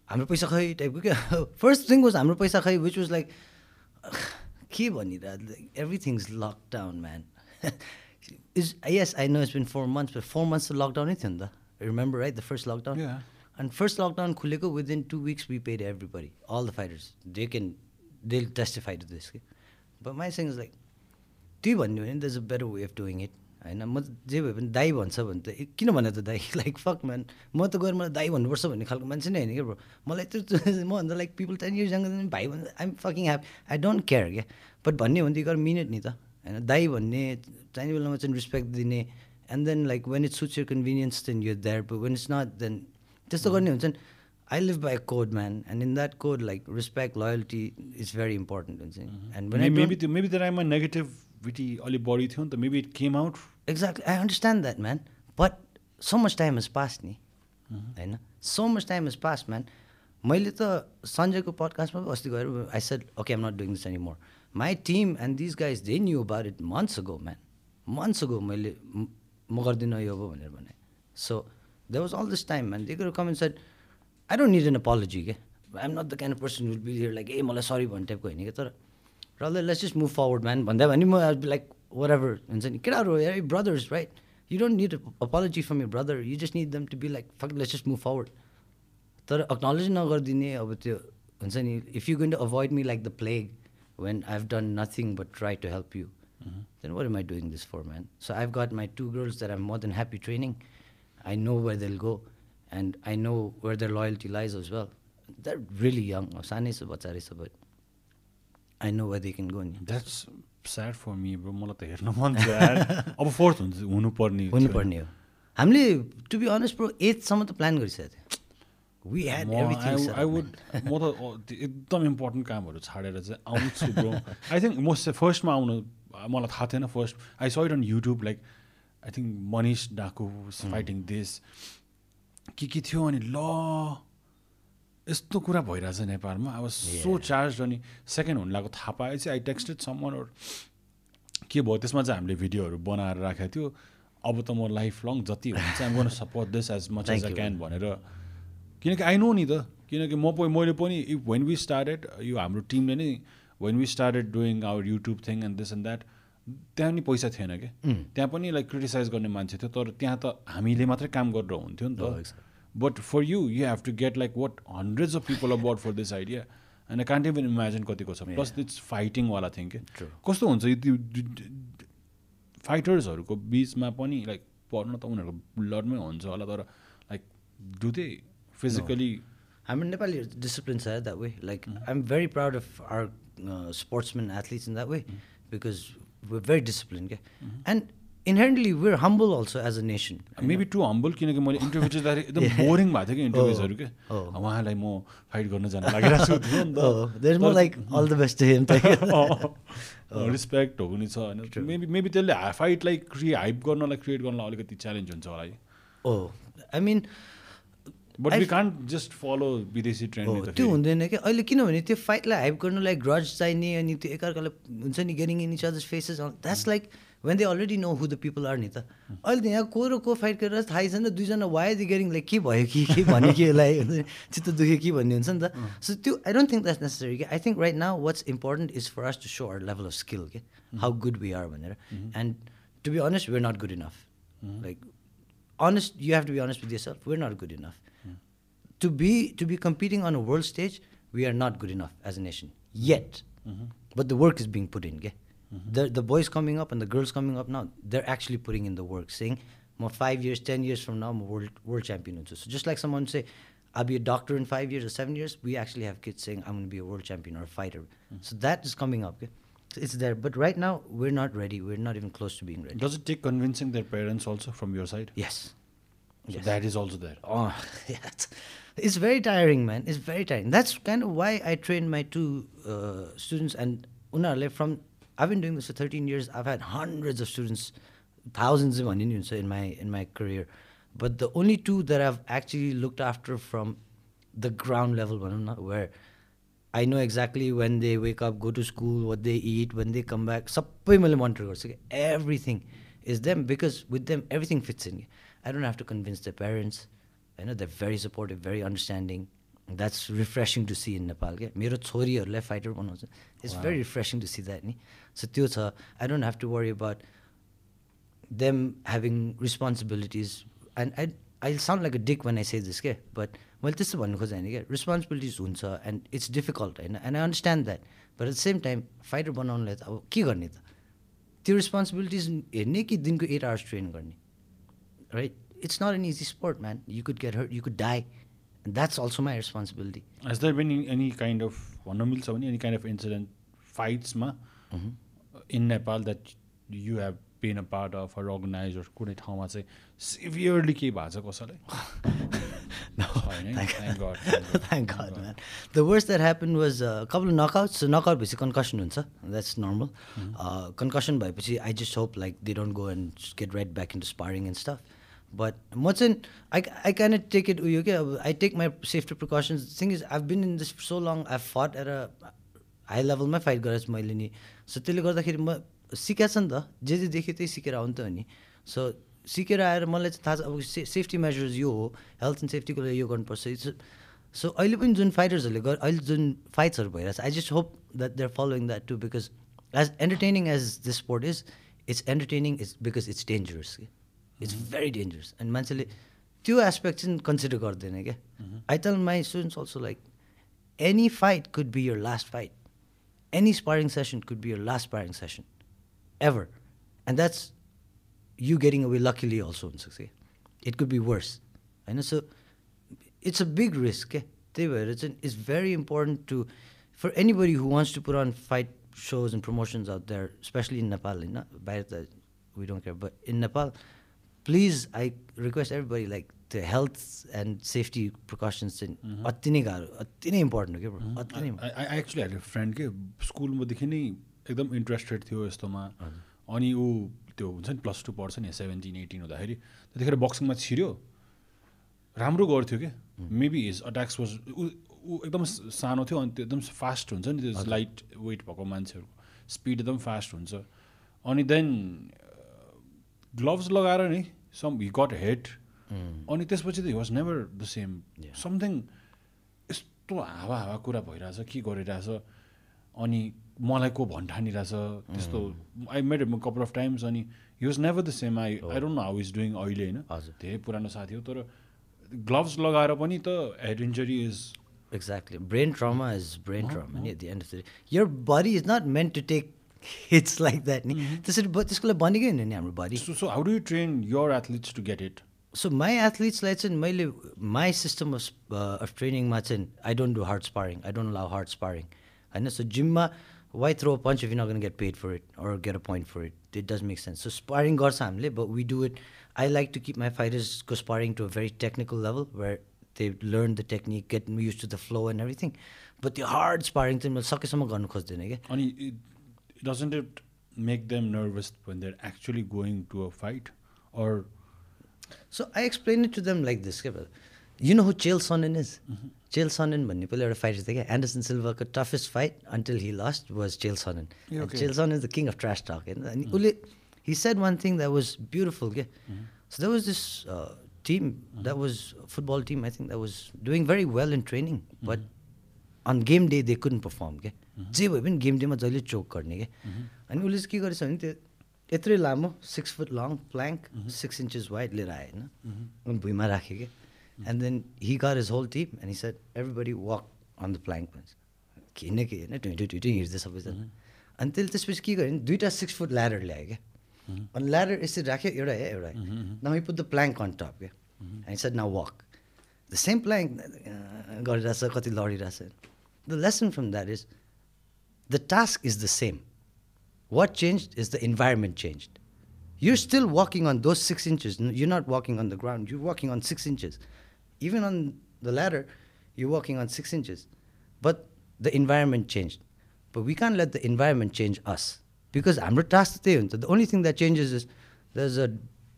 हाम्रो पैसा खै टाइपको क्या फर्स्ट थिङ वाज हाम्रो पैसा खै विच वाज लाइक के भनिरह everything is lockdown man is yes I know it's been four months four months त लकडाउनै थियो नि त remember right the first lockdown Yeah. And first lockdown खुलेको within two weeks we paid everybody, all the fighters. They can, they'll testify to this. okay? But my thing is like, त्यही भन्यो भने there's a better way of doing it. होइन म जे भए पनि दाई भन्छ भने त किन भने त दाई लाइक फक म्यान म त गएर मलाई दाई भन्नुपर्छ भन्ने खालको मान्छे नै होइन क्या ब्रो मलाई त्यो मभन्दा लाइक पिपल टेन इयर्स भाइ भन्दा I'm fucking happy I don't care क्या बट भन्ने हो भने त गएर मिनेट नि त होइन दाई भन्ने चाहिने बेलामा चाहिँ रिस्पेक्ट दिने and then like when it suits your convenience then you there but when it's not then त्यस्तो गर्ने हुन्छ नि I live by a code, man, and in that code, like respect, loyalty is very important. हुन्छ नि. I maybe त्यो maybe negativity अलिक बढी थियो नि त maybe it came out exactly, I understand that, man. But so much time has passed, नि होइन so much time has passed, man. मैले त सञ्जयको पडकास्टमा अस्ति गएर I said okay am not doing this any more my team and this guys they knew about it months ago man months ago मैले म म गर्दिनँ यो अब भनेर भने so they was all this time man they कुरो comment said I don't need an apology के I am not the kind of person will be here like ए मलाई सरी भन्ने टाइपको होइन कि तर र let's just move forward man भन्दा भने म लाइक वर एभर हुन्छ नि केटाहरू brothers right you don't need apology from your brother you just need them to be like fuck let's just move forward तर अक्नोलेज नगरिदिने अब त्यो हुन्छ नि if you going to avoid me like the plague but try to help you then where am I doing this for man so I have got my two girls that am more than happy training I know where they'll go and I know where their loyalty lies as well that really young सानै छ बच्चा रहेछ but I know where they can go नि that's sad for me bro मलाई त हेर्न मन यार। अब फोर्थ हुन्छ हुनुपर्ने थियो। हुनुपर्ने हो हामीले टु बी अनेस्ट प्रो एथसम्म त प्लान गरिसकेको थियो we had everything I would म त अ, एकदम इम्पोर्टेन्ट कामहरू छाडेर चाहिँ आउँछु ब्रो आई थिङ्क म चाहिँ फर्स्टमा आउनु मलाई थाहा थिएन first I saw it on YouTube like I think Manish डाकु fighting this के के थियो अनि ल यस्तो कुरा भइरहेछ नेपालमा। अब सो चार्ज अनि सेकेन्ड हुन लागेको थाहा पाएपछि आई टेक्स्टेड समन के भयो त्यसमा चाहिँ हामीले भिडियोहरू बनाएर राखेको थियो। अब त म लाइफ लङ जति हुन्छ I'm gonna support this as much as you, can भनेर किनकि आई नो नि त किनकि म प- मैले पनि इफ वेन वी स्टार्टेड यो हाम्रो टिमले नै when we started doing our YouTube thing and this and that त्यहाँ नि पैसा थिएन क्या त्यहाँ पनि लाइक क्रिटिसाइज गर्ने मान्छे थियो तर त्यहाँ त हामीले मात्रै काम गरेर हुन्थ्यो नि त. But for you you have to get like what hundreds of people about for this idea and can't even imagine कतिको छ। प्लस इट्स फाइटिङवाला थिङ के. कस्तो हुन्छ यो फाइटर्सहरूको बिचमा पनि लाइक पर्न त उनीहरूको ब्लडमै हुन्छ होला तर लाइक डु दे फिजिकली हाम्रो नेपाली डिसिप्लिन छ that way like I am very proud of our sportsman athletes in that way because we very discipline क्या and inherently we're humble also as a nation maybe too humble किनकि मैले interview चाहिँ एकदम boring भएको थियो कि इन्टरभ्युजहरू के Oh. उहाँलाई म फाइट गर्न जान लागिरहेको छु like all the best respect हो पनि छ होइन मेबी मेबी त्यसले फाइटलाई क्रिए हाइप गर्नलाई क्रिएट गर्नलाई अलिकति च्यालेन्ज हुन्छ होला है ओ I mean but we can't just follow विदेशी ट्रेन्ड त्यो हुँदैन क्या? अहिले किनभने त्यो फाइटलाई हाइप गर्नुलाई ग्रज चाहिने अनि त्यो एकअर्कालाई हुन्छ नि getting in each others faces that's like when they already know who the people are नि त। अहिले त यहाँ को र को फाइट गरेर थाहै छैन दुईजना वाइ दि गेटिङ लाइक के भयो कि के भन्यो कि यसलाई चित्त दुख्यो कि भन्ने हुन्छ नि त? सो त्यो I don't think that's necessary कि I think right now what's important is for us to so our level of skill के हाउ गुड वी आर भनेर। And to be honest we're not good enough like honest you have to be honest with yourself we're not good enough. To be to be competing on a world stage we are not good enough as a nation yet mm-hmm. but the work is being put in okay? Mm-hmm. the, the boys coming up and the girls coming up now they're actually putting in the work saying "Ma five years ten years from now I'm a world world champion hunchu." so just like someone say I'll be a doctor in five years or seven years we actually have kids saying I'm going to be a world champion or a fighter mm-hmm. so that is coming up okay? It's there but right now we're not ready we're not even close to being ready Does it take convincing their parents also from your side? yes So Yes. that is also there. Oh, yeah. It's, it's very tiring, man. It's very tiring. That's kind of why I trained my two uh, students. And unaharule from, I've been doing this for 13 years. I've had hundreds of students, thousands of Indians in my in my career. But the only two that I've actually looked after from the ground level, भनौँ न, where I know exactly when they wake up, go to school, what they eat, when they come back. सबै मैले monitor गर्छु कि everything is them because with them everything fits in. I don't have to convince their parents. Know they're very supportive, very understanding. That's refreshing to see in Nepal. क्या मेरो छोरीहरूलाई fighter बनाउँछ। It's very refreshing to see that नि so त्यो छ। I don't have to worry about them having responsibilities and I I sound like a dick when I say this के but मैले त्यस्तो भन्नु खोजेँ होइन क्या रिस्पोन्सिबिलिटिज हुन्छ एन्ड इट्स डिफिकल्ट होइन? And I understand that but at the same time fighter बनाउनुलाई त अब के गर्ने त? त्यो रिस्पोन्सिबिलिटिज हेर्ने कि दिनको एट आवर्स ट्रेन गर्ने? Right? It's not an easy sport, man. You could get hurt, you could die. And that's also my responsibility. Has there been any kind of भन्न मिल्छ भने any kind of incident फाइट्समा in Nepal that you have been a part of or organize कुनै ठाउँमा चाहिँ severely केही भएको छ कसैलाई छैन है? Thank Thank God, thank God, Thank God, man. The worst that happened was uh, a couple of knockouts. So knockout भएपछि concussion हुन्छ. That's normal. Mm-hmm. Uh, concussion भएपछि I just hope like they don't go and just get right back into sparring and stuff. But म चाहिँ I kind of take it उयो क्या अब safety precautions. The thing is I've been in this for so long. I've fought at a high लेभलमै fight गरेको छु मैले नि so त्यसले गर्दाखेरि म सिकेको छ नि त जे जे देख्यो त्यही सिकेर आउनु त नि सो सिकेर आएर मलाई चाहिँ थाहा छ अब से सेफ्टी मेजर्स यो हो हेल्थ एन्ड सेफ्टीको लागि यो गर्नुपर्छ सो अहिले पनि जुन फाइटर्सहरूले गर अहिले जुन फाइट्सहरू भइरहेछ I just hope that they are following that to because as entertaining as this sport is it's entertaining is because it's dangerous कि इट्स भेरी डेन्जरस एन्ड मान्छेले त्यो एस्पेक्ट चाहिँ कन्सिडर गर्दैन क्या I tell my students also like any fight could be your last fight. Any sparring session could be your last sparring session, ever. And that's you getting away luckily also in success. It could be worse. I know. So it's a big risk. eh? त्यही भएर चाहिँ it's very important to for anybody who wants to put on fight shows and promotions out there, especially in Nepal, होइन बाहिर त we don't care, but in Nepal, please I request everybody like the health and safety precautions चाहिँ अति नै गाह्रो अति नै important हो क्या bro, अति नै आई एक्चुली हेड फ्रेन्ड के स्कुलमादेखि नै एकदम इन्ट्रेस्टेड थियो यस्तोमा। अनि ऊ त्यो हुन्छ नि प्लस टू पढ्छ नि सेभेन्टिन एटिन हुँदाखेरि त्यतिखेर बक्सिङमा छिर्यो राम्रो गर्थ्यो क्या मेबी हिज अट्याक्स वाज ऊ ऊ एकदम सानो थियो अनि त्यो एकदम फास्ट हुन्छ नि त्यो लाइट वेट भएको मान्छेहरूको स्पिड एकदम फास्ट हुन्छ। अनि देन ग्लोभ्स लगाएर नि सम हि गट हेड अनि त्यसपछि त he was never the same. Something यस्तो हावा हावा कुरा भइरहेछ के गरिरहेछ? अनि मलाई को भन्ठानिरहेछ त्यस्तो आई मेड म कपाल अफ टाइम्स अनि he was never the same I I don't know how is doing अहिले होइन। धेरै पुरानो साथी हो तर ग्लोभ्स लगाएर पनि त head injury is Exactly. Brain trauma is brain trauma. ni At the end of the day, your body is not meant to hits like that. ni. त्यसरी त्यसको लागि बनेकै होइन नि हाम्रो body so how do you train your athletes to get it so my एथलिट्सलाई चाहिँ मैले my system of of ट्रेनिङमा चाहिँ I don't do hard sparring I don't allow hard sparring होइन so जिममा why throw punch if not get paid for it or get a point for it it does make sense so sparring गर्छ हामीले but we do it I like to keep my फाइटर्सको sparring to a very technical level where they learn the technique get use to the flow and everything but त्यो hard sparring चाहिँ मैले सकेसम्म गर्नु खोज्दैन क्या अनि Doesn't it make them nervous when they're actually going to a fight or so I explain it to them like this क्या you know who Chael Sonnen is चेल सनन भन्ने पहिला एउटा फाइटर थियो क्या Anderson सिल्भाको toughest fight until he last was Chael Sonnen Yeah, okay. Chael Sonnen is the king of trash talk होइन अनि उसले he said one thing that was beautiful के so that was this team that was football team I think that was doing very well in training but on game day they couldn't perform क्या जे भए पनि game डेमा जहिले चोक गर्ने क्या अनि उसले चाहिँ के गरेछ भने त्यो यत्रै लामो six foot long plank six inches wide लिएर आयो होइन। भुइँमा राख्यो क्या and then he got his whole team and he said everybody walk on the plank भन्छ। किन के होइन? ट्वेन्टी ट्वेन्टी हिँड्दै सबैजना अनि त्यसले त्यसपछि के गर्यो भने दुइटा सिक्स फुट ल्याडर ल्यायो क्या अनि ल्याडर यसरी राख्यो एउटा है एउटा। Now he put the plank on top क्या and said now walk the same plank गरिरहेछ कति लडिरहेछ। The lesson from that is the task is the same. What changed is the environment changed. You're still walking on those six inches. N- You're not walking on the ground. You're walking on six inches. Even on the ladder, you're walking on six inches. But the environment changed. But we can't let the environment change us. Because हाम्रो task त्यही हुन्छ The only thing that changes is there's a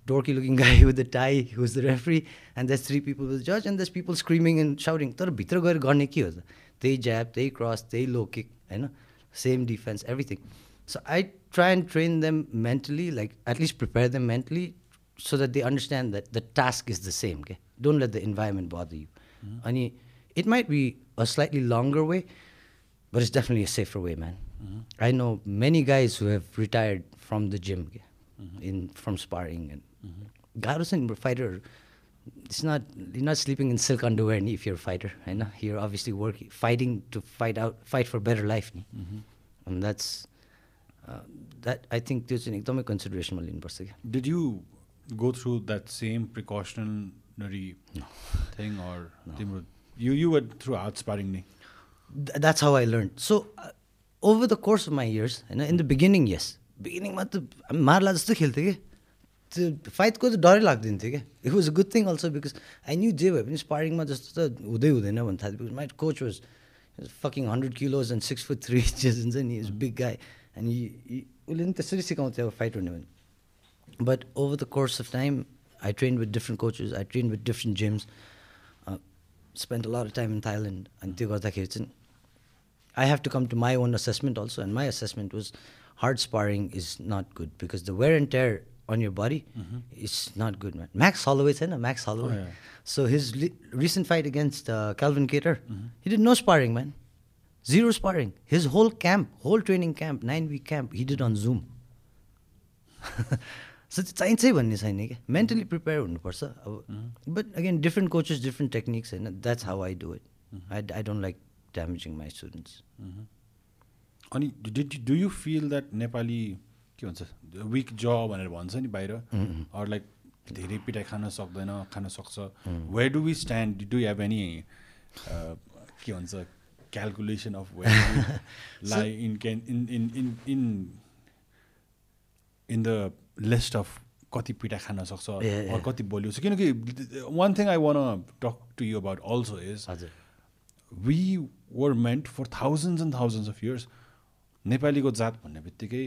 dorky looking guy with a tie who's the referee and there's three people with the judge and there's people screaming and shouting तर भित्र गएर गर्ने के हो त त्यही ज्याब त्यही cross त्यही लो किक होइन same defense, everything. So I try and train them mentally, like at least prepare them mentally so that they understand that the task is the same. Okay? Don't let the environment bother you. Mm-hmm. Mm. And it might be a slightly longer way, but it's definitely a safer way, man. Mm. I know many guys who have retired from the gym, okay? mm-hmm. in from sparring and mm-hmm. Fighter it's not you're not sleeping in silk underwear ni if you're a fighter I know you're obviously working fighting to fight out fight for better life ni and that's uh, that I think त्यो चाहिँ एकदमै कन्सिडरेसनमा लिनुपर्छ क्या Did you go through that same precautionary thing or तिम्रो you you went through hard sparring नै how I learned. So uh, over the course of my years, होइन in the beginning, yes. बिगिनिङमा त मार्ला जस्तो खेल्थ्यो कि त्यो फाइटको त डरै लाग्दैन थियो क्या it was a good thing also because I knew जे भए पनि स्पारिङमा जस्तो त हुँदै हुँदैन भन्नु थाल्यो because my coach was fucking hundred kilos and six foot three inches हुन्छ नि इज बिग गाई एन्ड उसले पनि त्यसरी सिकाउँथ्यो अब फाइट हुने भने but over the course of time I train with different coaches I train with different gyms spend a lot of time in Thailand अनि त्यो गर्दाखेरि चाहिँ I have to come to my own assessment also, and my assessment was hard sparring is not good because the wear and tear on your body is not good, man. Max Holloway, said, Max Holloway. yeah. So his recent fight against uh, Calvin Cater, he did no sparring, man. Zero sparring. His whole camp, whole training camp, nine week camp, he did on Zoom. So त्यो चाहिन्छै भन्ने छैन क्या mentally prepare हुनुपर्छ अब but again different coaches different techniques होइन that's how I do it I I don't like damaging my students अनि do you feel that Nepali के भन्छ विक ज भनेर भन्छ नि बाहिर। अरू लाइक धेरै पिटाइ खान सक्दैन खान सक्छ। Where do we stand do have any के भन्छ क्यालकुलेसन अफ वेयर लाई in can in in in in in the list of कति पिटा खान सक्छ कति बलियो छ किनकि one thing I want talk to you about also is we were meant for thousands and thousands of years नेपालीको जात भन्ने बित्तिकै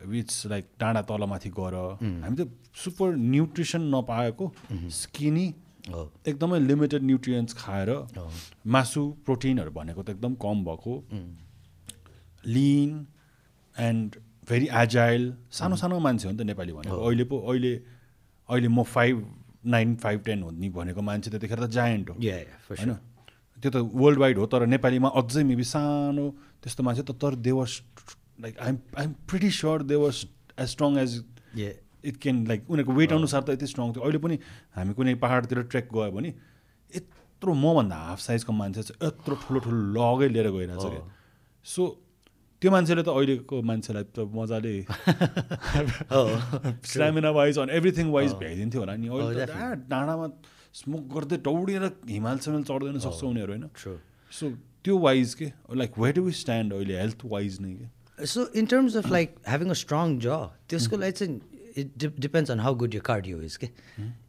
इट्स लाइक डाँडा तलमाथि गएर हामी त सुपर न्युट्रिसन नपाएको स्किनी एकदमै लिमिटेड न्युट्रियन्ट्स खाएर मासु प्रोटिनहरू भनेको त एकदम कम भएको। लिन एन्ड भेरी एजाइल सानो सानो मान्छे हो नि त नेपाली भनेको। अहिले पो अहिले अहिले म फाइभ नाइन फाइभ टेन हो नि भनेको मान्छे त्यतिखेर त जायन्ट हो। होइन? त्यो त वर्ल्ड वाइड हो तर नेपालीमा अझै मेबी सानो त्यस्तो मान्छे त तर they was like I'm I'm pretty sure they was as strong as it can like उनीहरूको वेट अनुसार त यति स्ट्रङ थियो। अहिले पनि हामी कुनै पाहाडतिर ट्रेक गयो भने यत्रो मभन्दा हाफ साइजको मान्छे चाहिँ यत्रो ठुलो ठुलो लगै लिएर गइरहेछ क्या। सो त्यो मान्छेले त अहिलेको मान्छेलाई त मजाले stamina wise on everything wise भ्याइदिन्थ्यो होला। नि अहिले त आ, डाँडामा स्मोक गर्दै दौडिएर हिमाल सिमाल चढ्दैन सक्छ उनीहरू होइन? सो त्यो वाइज के? लाइक वेट डु स्ट्यान्ड अहिले हेल्थ वाइज नै के? So in terms of like having a strong jaw, त्यसको लागि चाहिँ it de- depends on how good your cardio is. Okay?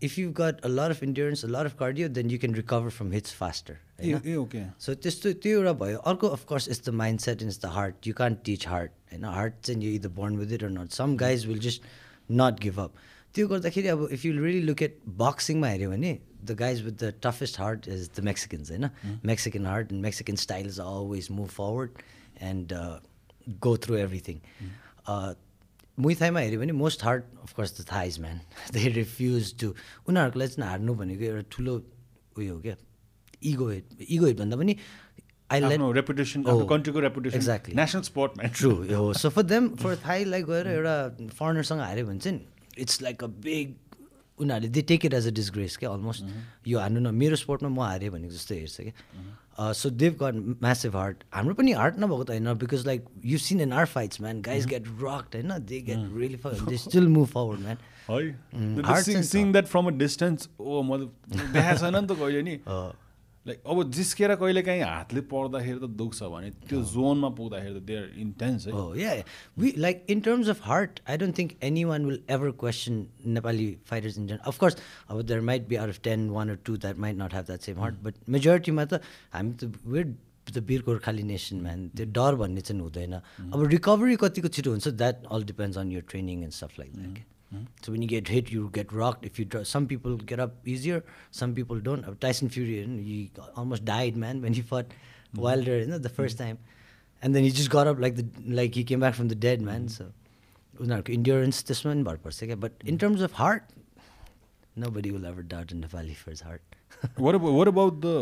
If you've got a lot of endurance, a lot of cardio, then you can recover from hits faster. ए होइन? ए okay so त्यस्तो त्यो एउटा भयो अर्को of course it's the mindset and the heart you can't teach heart होइन heart चाहिँ you either born with it or not some guys will just not give up त्यो गर्दाखेरि अब if you really look at बक्सिङमा हेऱ्यो भने the guys with the toughest heart is the Mexicans होइन Mexican heart and Mexican style is always move go through everything मुइथाईमा हेऱ्यो भने most hard of course the Thais man they refuse to उनीहरूको लागि चाहिँ हार्नु भनेको एउटा ठुलो उयो हो क्या? इगो हेड इगो हेड भन्दा पनि एक्ज्याक्टली नेसनल ट्रु हो सो फर देम फर गएर एउटा फरेनरसँग हार्यो भने चाहिँ इट्स लाइक अ बिग उनीहरूले they take it as a disgrace क्या? अलमोस्ट यो हार्नु न मेरो स्पोर्टमा म हारेँ भनेको जस्तो हेर्छ क्या? So they've got massive heart हाम्रो पनि हार्ट नभएको त होइन because like you seen in our fights man guys get rocked होइन? They get really they still move forward man है seeing that from a distance oh म देखाएको छैन नि त कहिले नि लाइक अब जिस्केर कहिले काहीँ हातले पढ्दाखेरि त दुख्छ भने त्यो जोनमा पुग्दाखेरि we like in terms of heart I don't think any one will ever question Nepali fighters intent of course अब there might be are ten one two that might not have that same heart but मेजोरिटीमा त हामी त with the बिर Gorkhali nation man त्यो डर भन्ने चाहिँ हुँदैन। hmm. अब रिकभरी कतिको छिटो हुन्छ that all depends on your training and stuff like that So when you get hit, you get rocked. If you dr- some people get up easier, some people don't. Uh, Tyson Fury, you know, he almost died, man, when he fought Wilder, you know, the first time, and then he just got up like the like he came back from the dead, man. So उनीहरूको endurance त्यसमा पनि भर पर्छ क्या but in terms of heart, nobody will ever doubt in Nepali for his heart. What what about the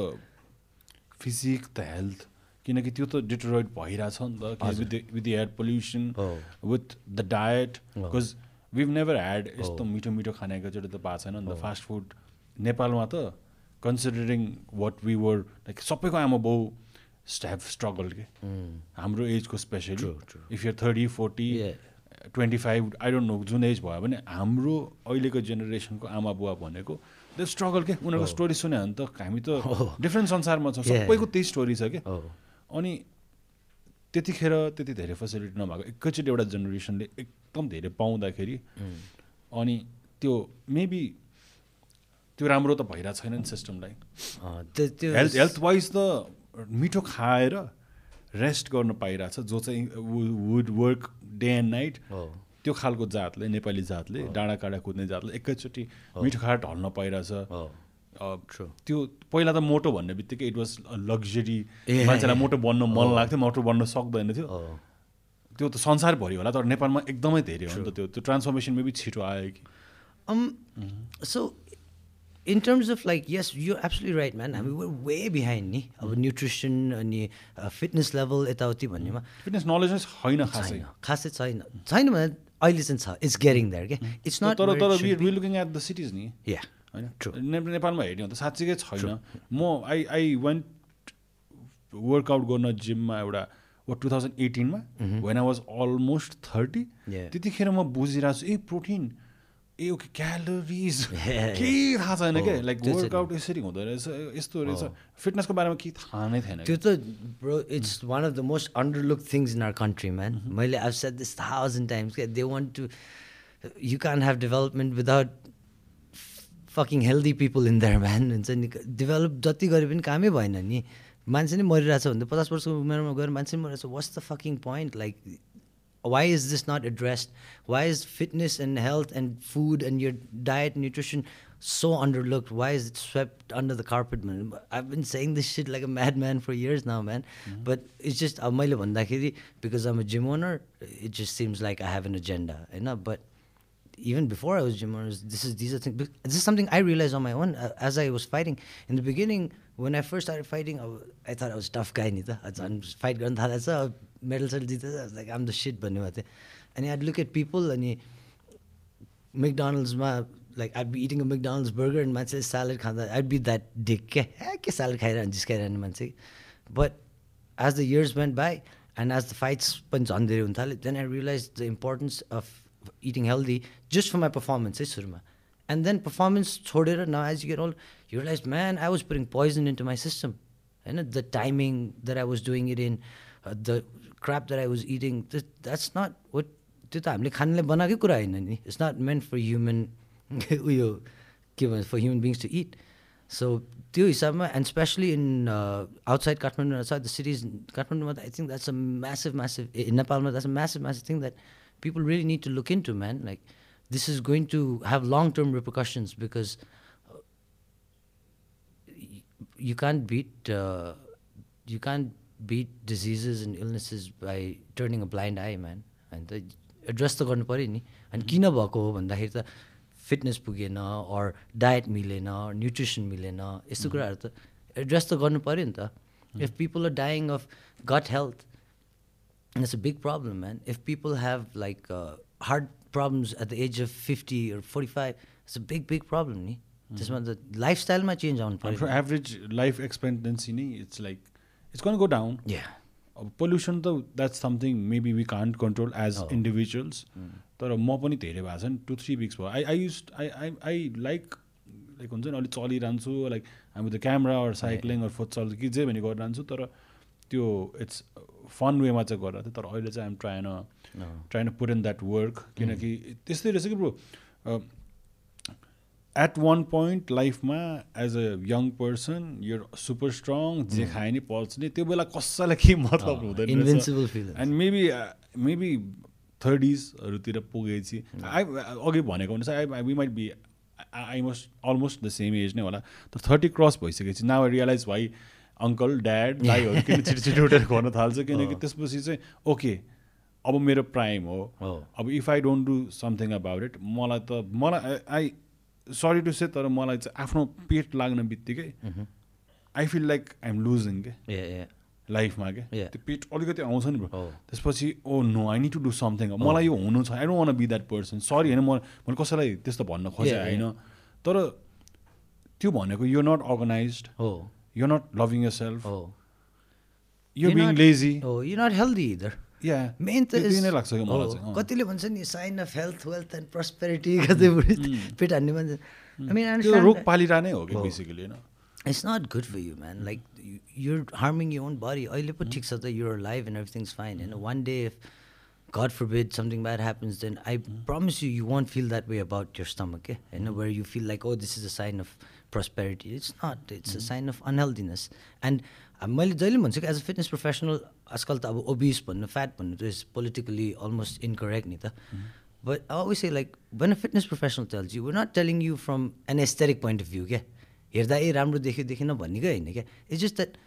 physique the health किनकि त्यो त डिटोरोइड भइरहेछ नि त with with the air pollution Oh. With the diet Oh. Because we've never had यस्तो मिठो मिठो खाना एकचोटि त पाएको छैन नि त। फास्ट फुड नेपालमा त considering what we were like सबैको आमा बाउ स्ट्याभ स्ट्रगल के। हाम्रो एजको especially. If you thirty forty. Twenty five I don't know जुन एज भयो भने हाम्रो अहिलेको जेनेरेसनको आमा बुवा भनेको त्यो स्ट्रगल के। उनीहरूको स्टोरी सुन्यो भने त हामी त डिफ्रेन्ट संसारमा छ. सबैको त्यही स्टोरी छ क्या Oh. अनि त्यतिखेर त्यति धेरै फेसिलिटी नभएको एकैचोटि एउटा जेनेरेसनले एकदम धेरै पाउँदाखेरि अनि त्यो मेबी त्यो राम्रो त भइरहेको छैन नि सिस्टमलाई त्यो हेल्थ हेल्थ वाइज त मिठो खाएर रेस्ट गर्न पाइरहेछ जो चाहिँ would work day and night त्यो खालको जातले नेपाली जातले डाँडा काँडा कुद्ने जातले एकैचोटि मिठो खाएर ढल्न पाइरहेछ. त्यो पहिला त मोटो भन्ने बित्तिकै इट वाज लग्जरी मान्छेलाई मोटो बन्नु मन लाग्थ्यो मोटो बन्न सक्दैन थियो। त्यो त संसारभरि होला तर नेपालमा एकदमै धेरै हो नि त त्यो त्यो ट्रान्सफर्मेसन मेबी छिटो आयो कि। So in terms of like, yes, you're absolutely right, man. I mean, we're way behind ni. अब nutrition अनि फिटनेस लेभल यताउति भन्नेमा फिटनेस नलेज नै छैन खासै। छैन खासै छैन। छैन भने अहिले चाहिँ छ इट्स गेटिङ देयर क्या इट्स नट तर तर we looking at the cities नि या होइन? नेपालमा हेर्ने हो त साँच्चीकै छैन? म आई आई वेन्ट वर्कआउट गर्न जिममा एउटा वा two thousand एटिनमा when I was almost thirty. त्यतिखेर म बुझिरहेको छु ए प्रोटिन ए ओके क्यालोरिज केही थाहा छैन क्या लाइक वर्कआउट यसरी हुँदो रहेछ यस्तो रहेछ। फिटनेसको बारेमा केही थाहा नै थिएन त्यो त bro it's one of the most underlook things in our country man मैले I said this thousand times क्या they want to you can have development without Fucking healthy people in there man हुन्छ नि develop जति गरे पनि कामै भएन नि मान्छे नै मरिरहेछ भने त पचास वर्षको उमेरमा गएर मान्छे नै मरिरहेछ what's the fucking point like why is this not addressed? Why is fitness and health and food and your diet, nutrition so underlooked? Why is it swept under the carpet, man? I've been saying this shit like a madman for years now, man. But it's just, uh, मैले भन्दाखेरि, because I'm a gym owner, it just seems like I have an agenda, you know? even before I was gym owners, this is these are things. This is something I realized on my own uh, as I was fighting. In the beginning, when I first started fighting, I, w- I thought I was tough guy. Nita, I'd fight garna medals aisa. I was like I'm the shit banne. And I'd look at people and he, McDonald's ma like I'd be eating a McDonald's burger and man say salad. I'd be that dick ke salad khai rahan jis khai rahan man. But as the years went by and as the fights then I realized the importance of eating healthy just for my performance है सुरुमा and then performance छोडेर now as you get old you realize man I was putting poison into my system होइन the timing that I was doing it in uh, the crap that I was eating th- that's not what त्यो त हामीले खानेले बनाएकै कुरा होइन नि it's not meant for human उयो के भन्छ for human beings to it so त्यो हिसाबमा and specially in outside Kathmandu outside the cities काठमाडौँमा त I think that's a massive massive in नेपालमा that's a massive massive thing that people really need to look into man like this is going to have long term repercussions because you can't beat uh, you can't beat diseases and illnesses by turning a blind eye man अन्त address त गर्नु पऱ्यो नि अनि किन भएको हो भन्दाखेरि त फिटनेस पुगेन अर डायट मिलेन न्युट्रिसन मिलेन यस्तो कुराहरू त एड्रेस त गर्नु पऱ्यो नि त if people are dying of gut health And it's a big problem, man. If people have like uh, heart problems at the age of 50 or 45, it's a big, big problem. Ni? त्यसमा त लाइफस्टाइलमा change आउनु पऱ्यो average life expectancy नै it's like it's gonna go down अब pollution त that's something maybe we can't control as individuals तर म पनि धेरै भएको छ नि टु थ्री विक्स भयो. I I use I I I like like हुन्छ नि अलिक चलिरहन्छु लाइक हामी त camera or cycling or futsal कि जे भने गरिरहन्छु तर त्यो इट्स फन वेमा चाहिँ गरेर थियो तर अहिले चाहिँ I'm trying trying put in that work किनकि त्यस्तै रहेछ कि ब्रो एट वान पोइन्ट लाइफमा एज अ यङ पर्सन यो सुपर स्ट्रङ जे खायो नि पल्छ नि त्यो बेला कसैलाई केही मतलब हुँदैन एन्ड मेबी मेबी थर्टिजहरूतिर पुगेपछि आई अघि भनेको अनुसार I we might be I must almost the same age नै होला। तर थर्टी क्रस भइसकेपछि नाउ आई रियलाइज भाइ अङ्कल ड्याड दाईहरू किन छिटो छिटो उठेर गर्न थाल्छ? किनकि त्यसपछि चाहिँ ओके अब मेरो प्राइम हो। अब if I don't do something about it मलाई त मलाई आई सरी टु से तर मलाई चाहिँ आफ्नो पेट लाग्ने बित्तिकै I feel like I am losing के? लाइफमा क्या. त्यो पेट अलिकति आउँछ नि ब्रो। त्यसपछि ओ no I need to do something मलाई यो हुनु छ। I don't want be that person sorry होइन म मैले कसैलाई त्यस्तो भन्न खोजेँ. होइन। तर त्यो भनेको यो नट अर्गनाइज हो। यो नट लभिङ यर सेल्फ यो You're बिङ not- लेजी हो यु नट हेल्दी इदर या मेन त नै लाग्छ मलाई चाहिँ अँ। कतिले भन्छ नि sign of health wealth and prosperity कतै पेट हान्ने मान्छे आई मिन त्यो रोग पालिरह नै हो कि। बेसिकली होइन it's not good for you man like you're harming you own body अहिले पो ठिक छ त your life and everything's fine होइन one day if God forbid something bad happens, then I promise you, you won't feel that way about your stomach. Eh? You know, where you feel like, oh, this is a sign of prosperity. It's not. It's a sign of unhealthiness. And अब मैले जहिले भन्छु कि as a fitness professional आजकल त अब obese भन्नु fat भन्नु त इज पोलिटिकली अलमोस्ट इनकरेक्ट नि त. But I always say like when a fitness professional tells you we're not telling you from an aesthetic point of view क्या हेर्दा ए राम्रो देख्यो देखेन भन्नेकै होइन क्या इट्स जस्ट द्याट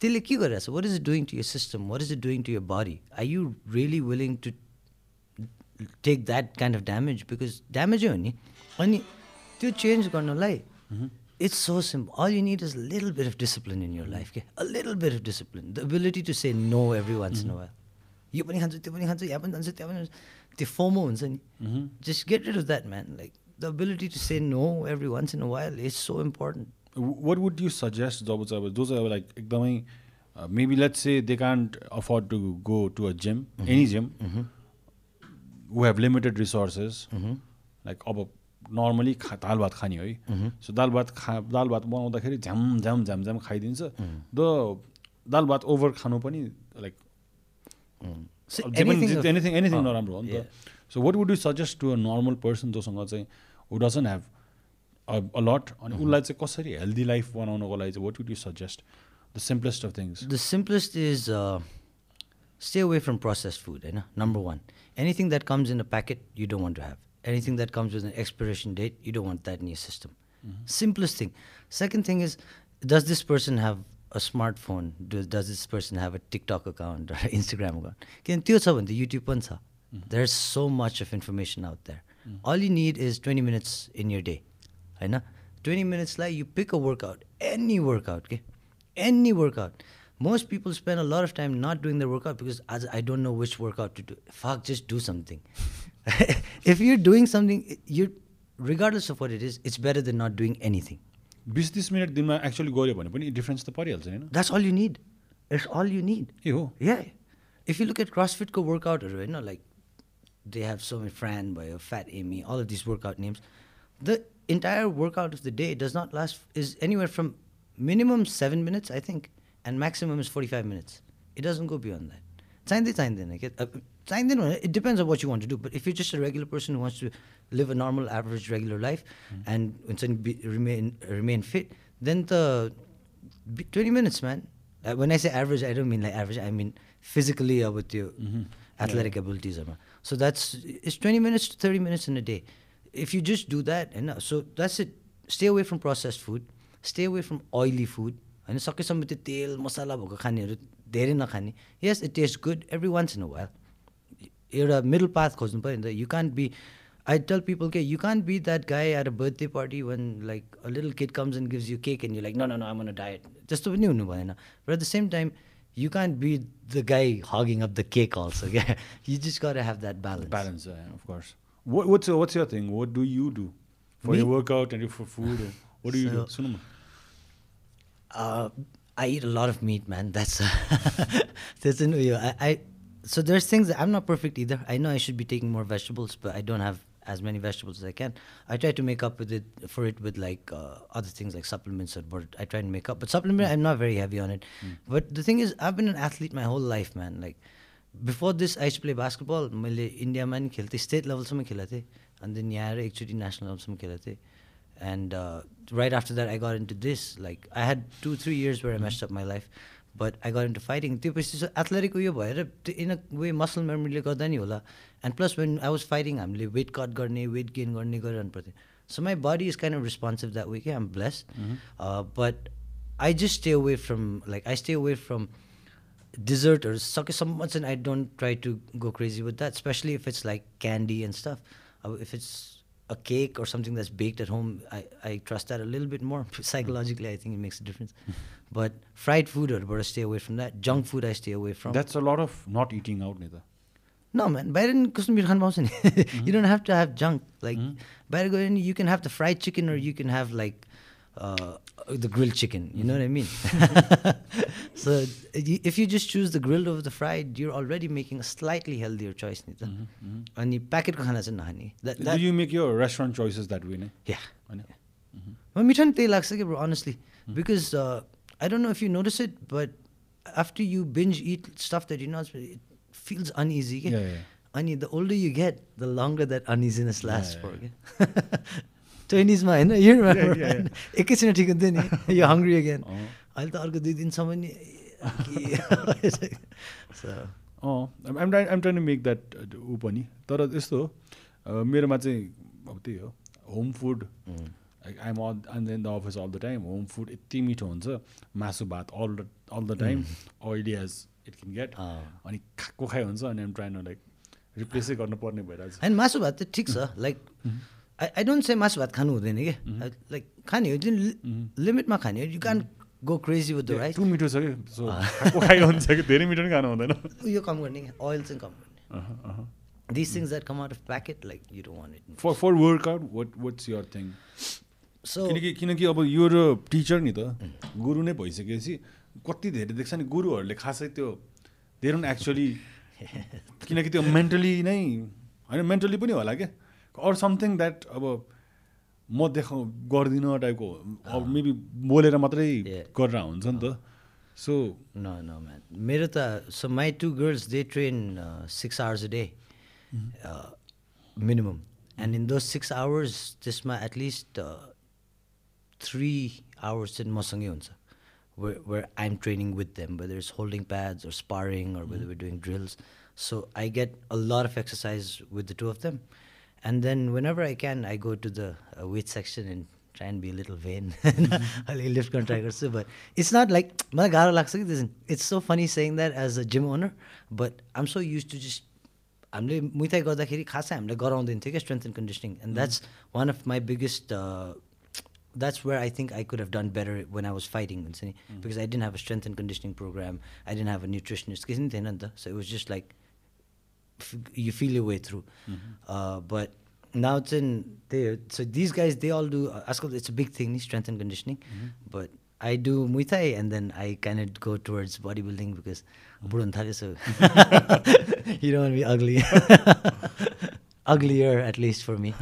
त्यसले के गरिरहेको छ? What is doing to your system what is doing to your body are you really willing to take that kind of damage because ड्यामेजै हो नि. अनि त्यो चेन्ज गर्नलाई it's so simple all you need is little bit of discipline in your life के a little bit of discipline the ability to say no every once in while यो पनि खान्छु त्यो पनि खान्छु यहाँ पनि जान्छु त्यहाँ पनि जान्छु त्यो फोमो हुन्छ नि just get rid of that man like the ability to say no every once in a while is so important what would you suggest जब चाहिँ अब जो चाहिँ अब लाइक एकदमै maybe let's say they can't afford to go to a gym any gym who have limited resources like अब Normally खा दाल भात खाने है। सो दाल भात खा दाल भात बनाउँदाखेरि झ्याम झ्याम झ्याम झ्याम खाइदिन्छ। द दाल भात ओभर खानु पनि लाइक एनिथिङ एनिथिङ नराम्रो हो नि त। So what would you suggest to a normal person जोसँग चाहिँ हु डजन्ट ह्याभ अलट अनि उसलाई चाहिँ कसरी हेल्दी लाइफ बनाउनको लागि चाहिँ what would you suggest the simplest of things The simplest is uh, stay away from processed food. You know? Number one, anything that comes in a packet, you don't want to have. Anything that comes with an expiration date, you don't want that in your system. Simplest thing. Second thing is, does this person have a smartphone? Does, does this person have a TikTok account or Instagram account? किन त्यो छ भने त YouTube पनि छ there's so much of information out there. All you need is 20 minutes in your day. होइन 20 minutes like you pick a workout, any workout, okay? Any workout. Most people spend a lot of time not doing their workout because as I don't know which workout to do. Fuck, just do something. if you're doing something, you regardless of what it is, it's better than not doing anything. बिस तिस minute दिनमा actually गऱ्यो भने पनि difference त परिहाल्छ होइन That's all you need. It's all you need. ए हो Yeah. If you look at CrossFit co workoutहरू होइन like they have so many Fran भयो Fat Amy, all of these workout names. The entire workout of the day does not last is anywhere from minimum seven minutes, I think, and maximum is forty five minutes. It doesn't go beyond that. चाहिँदै चाहिँदैन क्या अब चाहिँदैन भने it depends of what you want to do but if you just a regular person wants to live a normal average regular life and हुन्छ नि remain remain fit then त twenty minutes man when I say average, I don't mean like average. I mean physically अब त्यो athletic abilitiesहरूमा so that's it's 20 minutes to 30 minutes in a day if you just do that and so that's it stay away from processed food stay away from oily food होइन सकेसम्म त्यो तेल मसला भएको खानेहरू धेरै नखाने yes it taste good every once in a while एउटा middle path खोज्नु पऱ्यो नि त you can't be I tell people के you can't be that guy at a birthday party one like a little kid comes and gives you cake and you like न न आम on diet त्यस्तो पनि हुनु भएन but at the same time you can't be the guy hugging of the cake also क्या you just gotta have that balance Balance, uh, of course. What, what's your, what's your thing? What do you do for Me? your workout and for food? Or what do you do? So- Sunuma. Uh, I eat a lot of meat, man. That's that's an I, I so there's things that I'm not perfect either. I know I should be taking more vegetables, but I don't have as many vegetables as I can. I try to make up with it for it with like uh, other things like supplements or but I try to make up. But supplement, I'm not very heavy on it. But the thing is, I've been an athlete my whole life, man. Like before this, I used to play basketball. मैले इन्डियामा नि खेल्थेँ state लेभलसम्म खेलेको थिएँ अनि then यहाँ आएर एकचोटि नेसनल लेभलसम्म खेलेको थिएँ and uh, right after that i got into this like i had two three years where i messed up my life but i got into fighting त्यो पछि चाहिँ एथलेटिक उयो भएर इन अ वे मसल मेमोरीले गर्दा नि होला and plus when I was fighting हामीले weight cut गर्ने वेट गेन गर्ने गरिरहनु पर्थ्यो so my body is kind of responsive that way के um blessed but I just stay away from like I stay away from desserters सकेसम्म चाहिँ I don't try to go crazy with that specially if it's like candy and stuff अब if it's a cake or something that's baked at home, I, I trust that a little bit more. Psychologically, I think it makes a difference. but fried food, or better stay away from that. Junk food, I stay away from. That's a lot of not eating out, neither. No, man. Mm-hmm. You don't have to have junk. Like, mm-hmm. you can have the fried chicken or you can have like uh, the grilled chicken. You know what I mean? so y- if you just choose the grilled over the fried, you're already making a slightly healthier choice. नि त अनि प्याकेटको खाना चाहिँ नखाने That- that- Do you make your restaurant choices that way? Ne? yeah. होइन? मलाई मिठो नि त्यही लाग्छ कि bro honestly because I don't know if you notice it but after you binge it stuff that you not it feels uneasy के Yeah, yeah, yeah. अनि the older you get the longer that uneasiness last Yeah, for क्या ट्वेन्टिजमा होइन you Yeah, yeah, yeah. एकैछिन ठिक हुन्थ्यो नि यो hungry again. अहिले त अर्को दुई दिनसम्म नि So, अँ I'm try I'm try to make that ऊ पनि। तर यस्तो हो मेरोमा चाहिँ अब त्यही हो home food I'm all I'm in the office all the time home food यति मिठो हुन्छ मासु भात all the all the time oily as it can get. अनि खाएको खाइ हुन्छ अनि आइम ट्राई लाइक रिप्लेसै गर्नुपर्ने भइरहेछ होइन मासु भात त ठिक छ like I I don't say मासु भात खानु हुँदैन कि लाइक खाने हो जुन लिमिटमा खाने हो you can go crazy with the rice too मिठो छ कि हुन्छ कि धेरै मिठो पनि खानु हुँदैन यो कम गर्ने क्या ओइल चाहिँ कम गर्ने। This things that come out of packet like you don't want it for for workout what what's your thing so किनकि किनकि अब यो र टिचर नि त गुरु नै भइसकेपछि कति धेरै देख्छ नि गुरुहरूले खासै त्यो डोन्ट एक्चुली किनकि त्यो मेन्टली नै होइन मेन्टली पनि होला क्या? अर समथिङ द्याट अब म देखाउ गर्दिनँ टाइपको अब मेबी बोलेर मात्रै. गरेर हुन्छ नि त सो No, no, man. मेरो त so my two girls they train uh, six hours a day, uh, minimum, and in those six hours, त्यसमा at least uh, three hours चाहिँ मसँगै हुन्छ where where I'm training with them, whether it's holding pads or sparring or whether we're doing drills. So I get a lot of exercise with the two of them, and then whenever I can, I go to the uh, weight section and try and be a little vain. अलिक lift गर्न try गर्छु but it's not like मलाई गाह्रो लाग्छ कि this it's so funny saying that as a gym owner but I'm so use to just हामीले Muay Thai गर्दाखेरि खासै हामीले गराउँदैन थियो क्या strength and conditioning and that's one of my biggest that's where I think I could have done better when I was fighting हुन्छ नि because I didn't have a strength and conditioning program I didn't have a nutritionist केही पनि थिएन नि त so it was just like you feel your way through. Uh, but now it's in there. So these guys, they all do. Uh, it's a big thing, strength and conditioning. But I do Muay Thai, and then I kind of go towards bodybuilding because Thali, so you don't want to be ugly. Uglier, at least for me.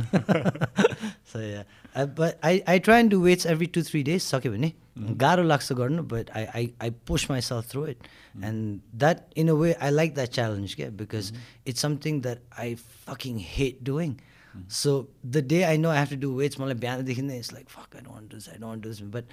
so yeah, but I, I try and do weights every two three days. सक्यो भने गाह्रो लाग्छ गर्नु but I, I, I push myself through it and that in a way I like that challenge yeah, because it's something that I fucking hate doing so the day I know I have to do weights मलाई बिहानदेखि नै it's like fuck I don't want to do this I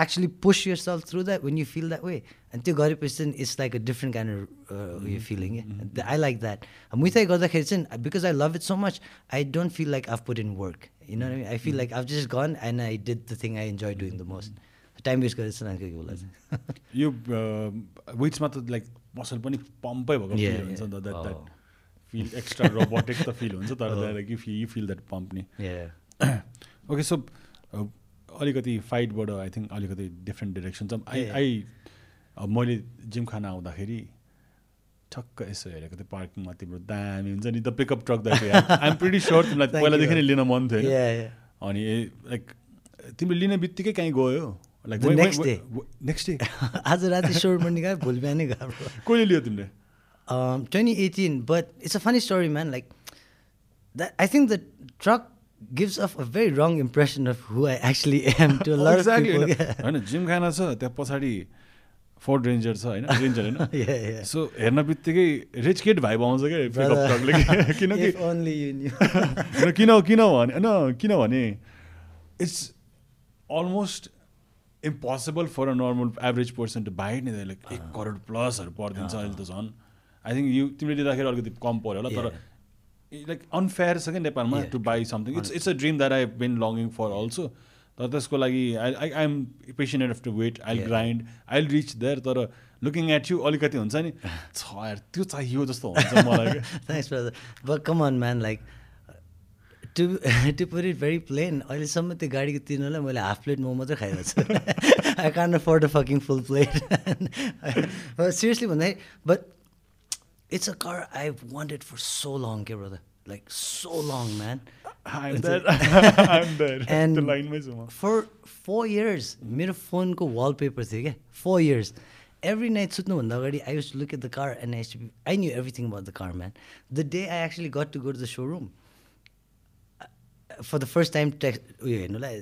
actually push yourself through that when you feel that way and त्यो गरेपछि चाहिँ it's like a different kind of uh, you're feeling yeah. I like that Muay Thai गर्दाखेरि चाहिँ because I love it so much I don't feel like I've put in work you know what I mean I feel like I've just gone and I did the thing I enjoy doing the most time waste गरेर चाहिँ कोही बेला चाहिँ यो वेट्समा त like muscle पनि पम्पै भएको feel हुन्छ नि त. That Oh. That feel extra robotic त फिल हुन्छ तर like you you feel that pump नि yeah ओके सो अलिकति फाइटबाट आई थिङ्क अलिकति डिफ्रेन्ट डिरेक्सन छ आई. आई मैले जिम खान आउँदाखेरि ठक्क यसो हेरेको थिएँ पार्किङमा तिम्रो दामी हुन्छ नि the pickup truck I'm pretty sure तिमीलाई पहिलादेखि नै. लिन मन थियो. अनि लाइक तिमीले लिने बित्तिकै कहीँ गयो like next day. Next day आज राति सोर पनि गयो भोलि बिहानै गयो कहिले लियो तिमीले Um, 2018, but it's a funny story, man. Like that, I think the truck gives off a very wrong impression of who I actually am to a lot Exactly, of होइन people. होइन। जिम खाना छ त्यहाँ पछाडि Ford ranger छ होइन? Ranger होइन. So हेर्न बित्तिकै रिच केट भाइ आउँछ क्या किनकि. होइन, किन किनभने होइन किनभने it's almost impossible for a normal average person to buy नि लाइक एक करोड प्लसहरू परिदिन्छ अहिले त झन्। आई थिङ्क यो तिमीले लिँदाखेरि अलिकति कम पऱ्यो होला तर लाइक अनफेयर छ क्या नेपालमा. To buy something it's it's a dream that I been longing for also तर त्यसको लागि I I I'm patient have to wait I. Grind I reach there तर लुकिङ एट यु अलिकति हुन्छ नि छ त्यो चाहियो जस्तो हुन्छ मलाई क्या Thanks, brother. But come on, man. Like, to to put it very plain, अहिलेसम्म त्यो गाडीको तिर्नलाई मैले हाफ प्लेट मोमो मात्रै खाइरहेको छु। I can't afford a fucking full plate seriously भन्दाखेरि but It's a car I wanted for so long के brother like so long man I'm there. I'm there. And त्यो लाइनमै छु म फर फोर इयर्स मेरो फोनको वालपेपर थियो क्या four years every night सुत्नुभन्दा अगाडि I use look at the car and I I knew everything about the car man the day I actually got to go to the showroom for the first time takes उयो हेर्नुलाई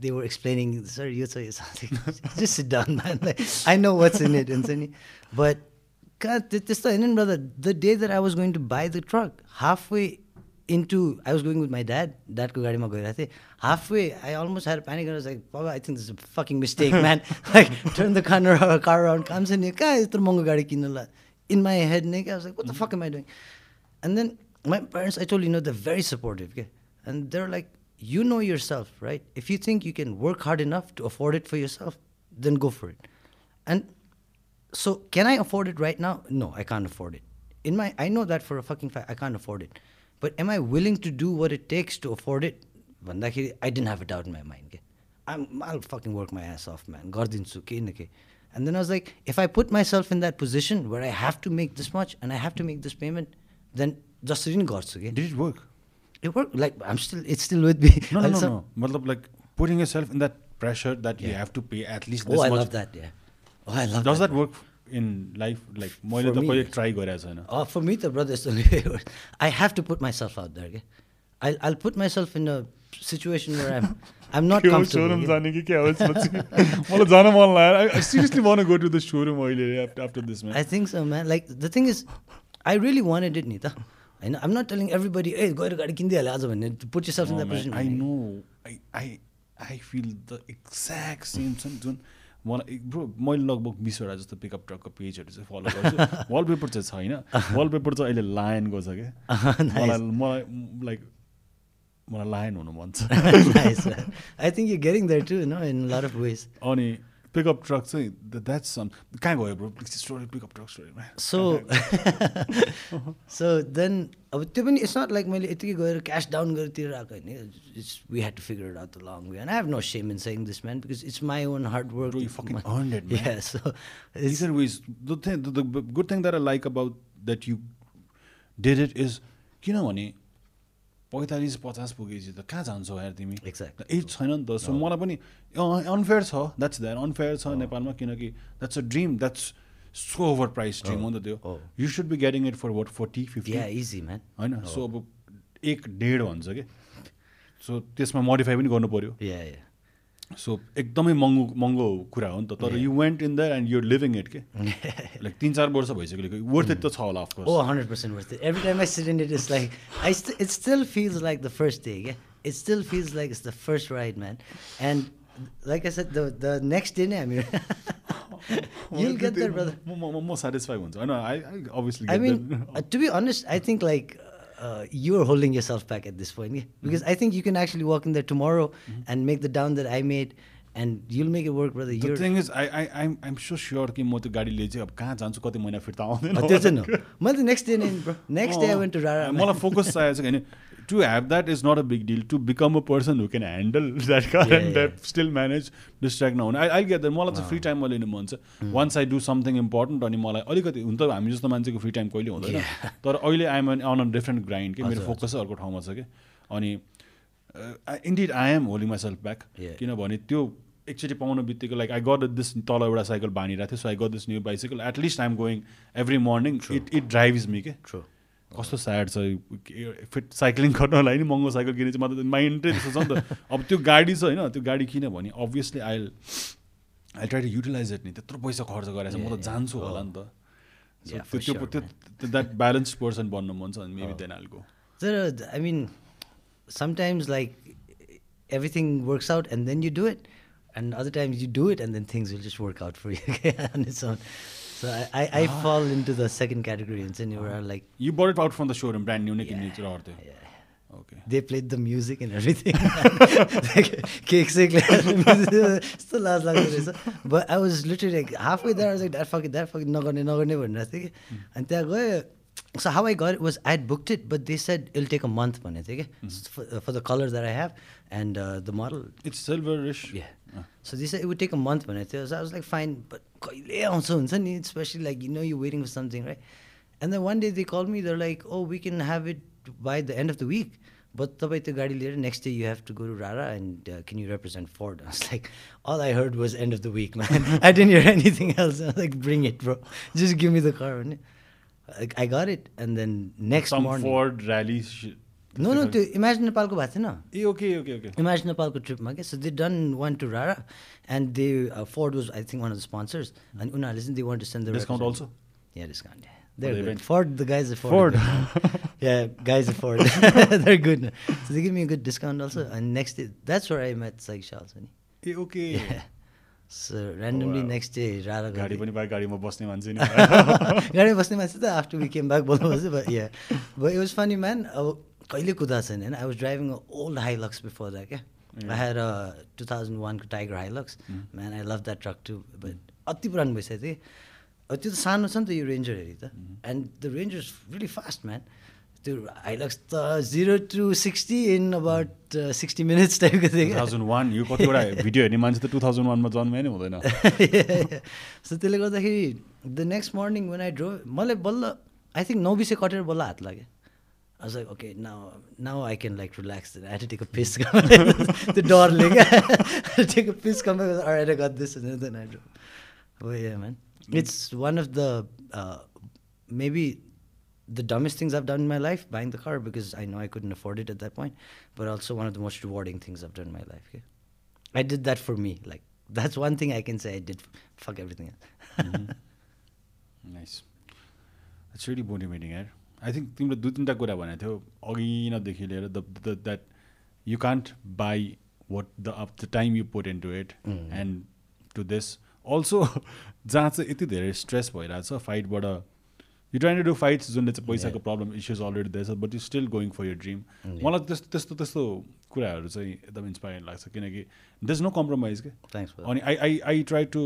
they were explaining sir यो छ यो छ just sit down man I know what's in it हुन्छ नि but कहाँ त्यो- त्यस्तो होइन God, this the brother. The day that I was going to buy the truck, halfway into, I was going with my dad. Dadko gaadima goira the. Halfway, I almost had a panic. I was like, Baba, I think this is a fucking mistake, man. like, turn the car, car around, comes in here, in my head, I was like, what the mm-hmm. fuck am I doing? And then my parents, I told you, know, they're very supportive. Okay? And they're like, you know yourself, right? If you think you can work hard enough to afford it for yourself, then go for it. And so, can I afford it right now? No, I can't afford it. In my, I know that for a fucking fact, I can't afford it. But am I willing to do what it takes to afford it? भन्दाखेरि I didn't have a doubt in my mind. के I'm, I'll fucking work my ass off, man. गरिदिन्छु केही न केही And then I was like, if I put myself in that position where I have to make this much and I have to make this payment, then जसरी नै गर्छु कि Did it work? it worked. Like I'm still, it's still with me. No, no, I'll no, some- no. Matlab, like putting yourself in that pressure that you Oh. Oh, that. that work in life? Like, मैले For त me, कहिले. Try गरेको छैन Oh, for me, the brother is the way it works. I have to put myself out there. Okay? I'll, I'll put myself in a situation where I'm, I'm not comfortable. Showroom? जाने कि क्या मलाई जान मन लाग्यो seriously want go to the showroom अहिले after this I think so, man. Like, the thing is, I really wanted it, Nita. I know, I'm not telling everybody, hey, गएर गाडी किनिदिइहाल्यो आज भन्ने put yourself in that position. I know I I I feel the exact same छ नि जुन मलाई bro मैले लगभग बिसवटा जस्तो पिकअप ट्रकको पेजहरू चाहिँ फलो गर्छु। वालपेपर चाहिँ छैन। वालपेपर चाहिँ अहिले लायनको छ क्या। मलाई मलाई लाइक मलाई लायन हुनु मन छ। You're getting there too, you know, in a lot of ways. अनि पिकअप ट्रक चाहिँ द्याट्स सम कहाँ गयो ब्रो स्टोरी पिकअप ट्रक स्टोरीमा So, so then अब त्यो पनि इट्स नट लाइक मैले यतिकै गएर क्यास डाउन गरेर आएको होइन। It's we had to figure it out the long way and I have no shame in saying this man because it's my own hard work thing that I like about that you did it is किनभने पैँतालिस पचास पुगेपछि त कहाँ जान्छौ यार तिमी? Exactly. As छैन नि त सो मलाई पनि अनफेयर छ द्याट्स द्याट अनफेयर छ नेपालमा किनकि that's a dream that's so over price dream हो नि त त्यो। Oh. You should be getting it for what forty fifty easy man. होइन सो अब एक डेढ भन्छ कि? सो त्यसमा मोडिफाई पनि गर्नु पऱ्यो. सो एकदमै महँगो महँगो कुरा हो नि त। तर you went in that and your living it के? लाइक तिन चार वर्ष भइसक्यो छ होला अफको hundred percent worth every minute it is like I it still feels like the first day क्या it's still feels like it's the first right man and like I set the next day नै हामी to be honest I think like be honest, I think like uh, you're holding yourself back at this point, yeah? because I think you can actually walk in there tomorrow and make the down that I made, and you'll make it work, brother. The You're thing is I I I'm I'm so sure कि म त्यो गाडीले चाहिँ अब कहाँ जान्छु कति महिना फिर्ता आउँदैन त्यो चाहिँ. मैले त next day next day I went to Rara मलाई फोकस चाहिएको छ होइन to have that is not a big deal to become a person who can handle that car and. That still manage distract नहुने I I get that मलाई चाहिँ free टाइममा लिनु मन छ once I do something important अनि मलाई अलिकति हुन त हामी जस्तो मान्छेको फ्री टाइम कहिले हुँदैन। तर अहिले I'm on a different grind कि मेरो फोकस अर्को ठाउँमा छ कि? अनि indeed I am holding myself back. किनभने त्यो एकचोटि पाउनु बित्तिकै लाइक आई गट दिस तल एउटा साइकल बानिरहेको थियो so I got this new bicycle at least I'm going every morning it it drives me के. कस्तो स्याड छ फिट साइक्लिङ गर्नलाई नि महँगो साइकल किने चाहिँ मतलब माइन्डै त्यस्तो छ नि त। अब त्यो गाडी छ होइन त्यो गाडी किन भने obviously I I try to utilize it नि। त्यत्रो पैसा खर्च गरेर म त जान्छु होला नि त। त्यो त्यो द्याट ब्यालेन्स पर्सन बन्नु मन छ maybe then I'll go There, I mean, sometimes like everything works out and then you do it, and other times you do it and then things will just work out for you on its own. So I, I, I fall into the second category and then you are like, you bought it out from the showroom brand new नै किन्ने चाहिँ रहर थियो yeah. Okay They played the music and everything. Cake sick. Still last long But I was literally like halfway there, I was like, that fucking, that fucking नगर्ने नगर्ने भनिरहेको थिएँ कि अनि त्यहाँ गयो so how I got it was I had booked it, but they said it'll take a month, man. Okay, mm -hmm. for, uh, for, the color that I have and uh, the model. It's silverish. Yeah. Ah. So they said it would take a month, man. So I was like, fine, but especially like you know you're waiting for something, right? And then one day they called me. They're like, oh, we can have it by the end of the week. But the later next day you have to go to Rara and uh, can you represent Ford? I was like, all I heard was end of the week, man. I didn't hear anything else. I was like, bring it, bro. Just give me the car. Man. Like, I got it and then next some morning. Ford rally No, no, त्यो imagine नेपालको भएको थिएन ए okay okay okay Imagine नेपालको ट्रिपमा क्या so they done one to Rara and they Ford was I think one of the sponsors अनि उनीहरूले चाहिँ they want to send the discount also Yeah, discount. Yeah, they're they good. went- Ford, the guys at Ford. Ford. are good, man. yeah, guys at Ford. they're good. So they give me a good discount also. And next day, that's where I met Saisha also. ni. A okay Yeah. So randomly wow. next day, Radha गाडी पनि गाडीमा बस्ने मान्छे नि गाडी बस्ने मान्छे त आफ्टर वी केम ब्याक बोल्नु but yeah but it was funny man अब कहिले कुदा छैन होइन? I was driving old Hilux before that क्या? आई ह्याड टु थाउजन्ड वानको tiger Hilux man I love that truck too but अति पुरानो भइसक्यो थियो अब त्यो त सानो छ नि त यो रेन्जर हेरी त। And the ranger is really fast man त्यो हाइलक्स त zero to sixty in about sixty minutes टाइपको थियो थाउजन्ड वान यो कतिवटा भिडियो हेर्ने मान्छे त टु थाउजन्ड वानमा जन्मै नै हुँदैन सो त्यसले गर्दाखेरि the next morning when I drove मलाई बल्ल आई थिङ्क नौ बिसे कटेर बल्ल हात लाग्यो I was like, okay, now now I can like relax. I had to take a piss. the डरले क्या I take a piss, come back. All right, I got this, and then I drove. The uh, dumbest things I've done in my life, buying the car because I know I couldn't afford it at that point. But also one of the most rewarding things I've done in my life. Okay? I did that for me. Like that's one thing I can say I did. Fuck everything else. Nice it's really motivating यार I think तिमीले दुई तिनवटा कुरा भनेको थियौ अघि नदेखि लिएर that you can't buy what the of the time you put in to it and to this also जहाँ चाहिँ यति धेरै स्ट्रेस भइरहेछ फाइटबाट you trying to do fights जुनले चाहिँ पैसाको प्रब्लम इस्युज अलरेडी दिएछ but you still going for your dream मलाई त्यस्तो त्यस्तो त्यस्तो कुराहरू चाहिँ एकदम इन्सपायरिङ लाग्छ किनकि दस नो कम्प्रोमाइज के Thanks for that. अनि I I I try to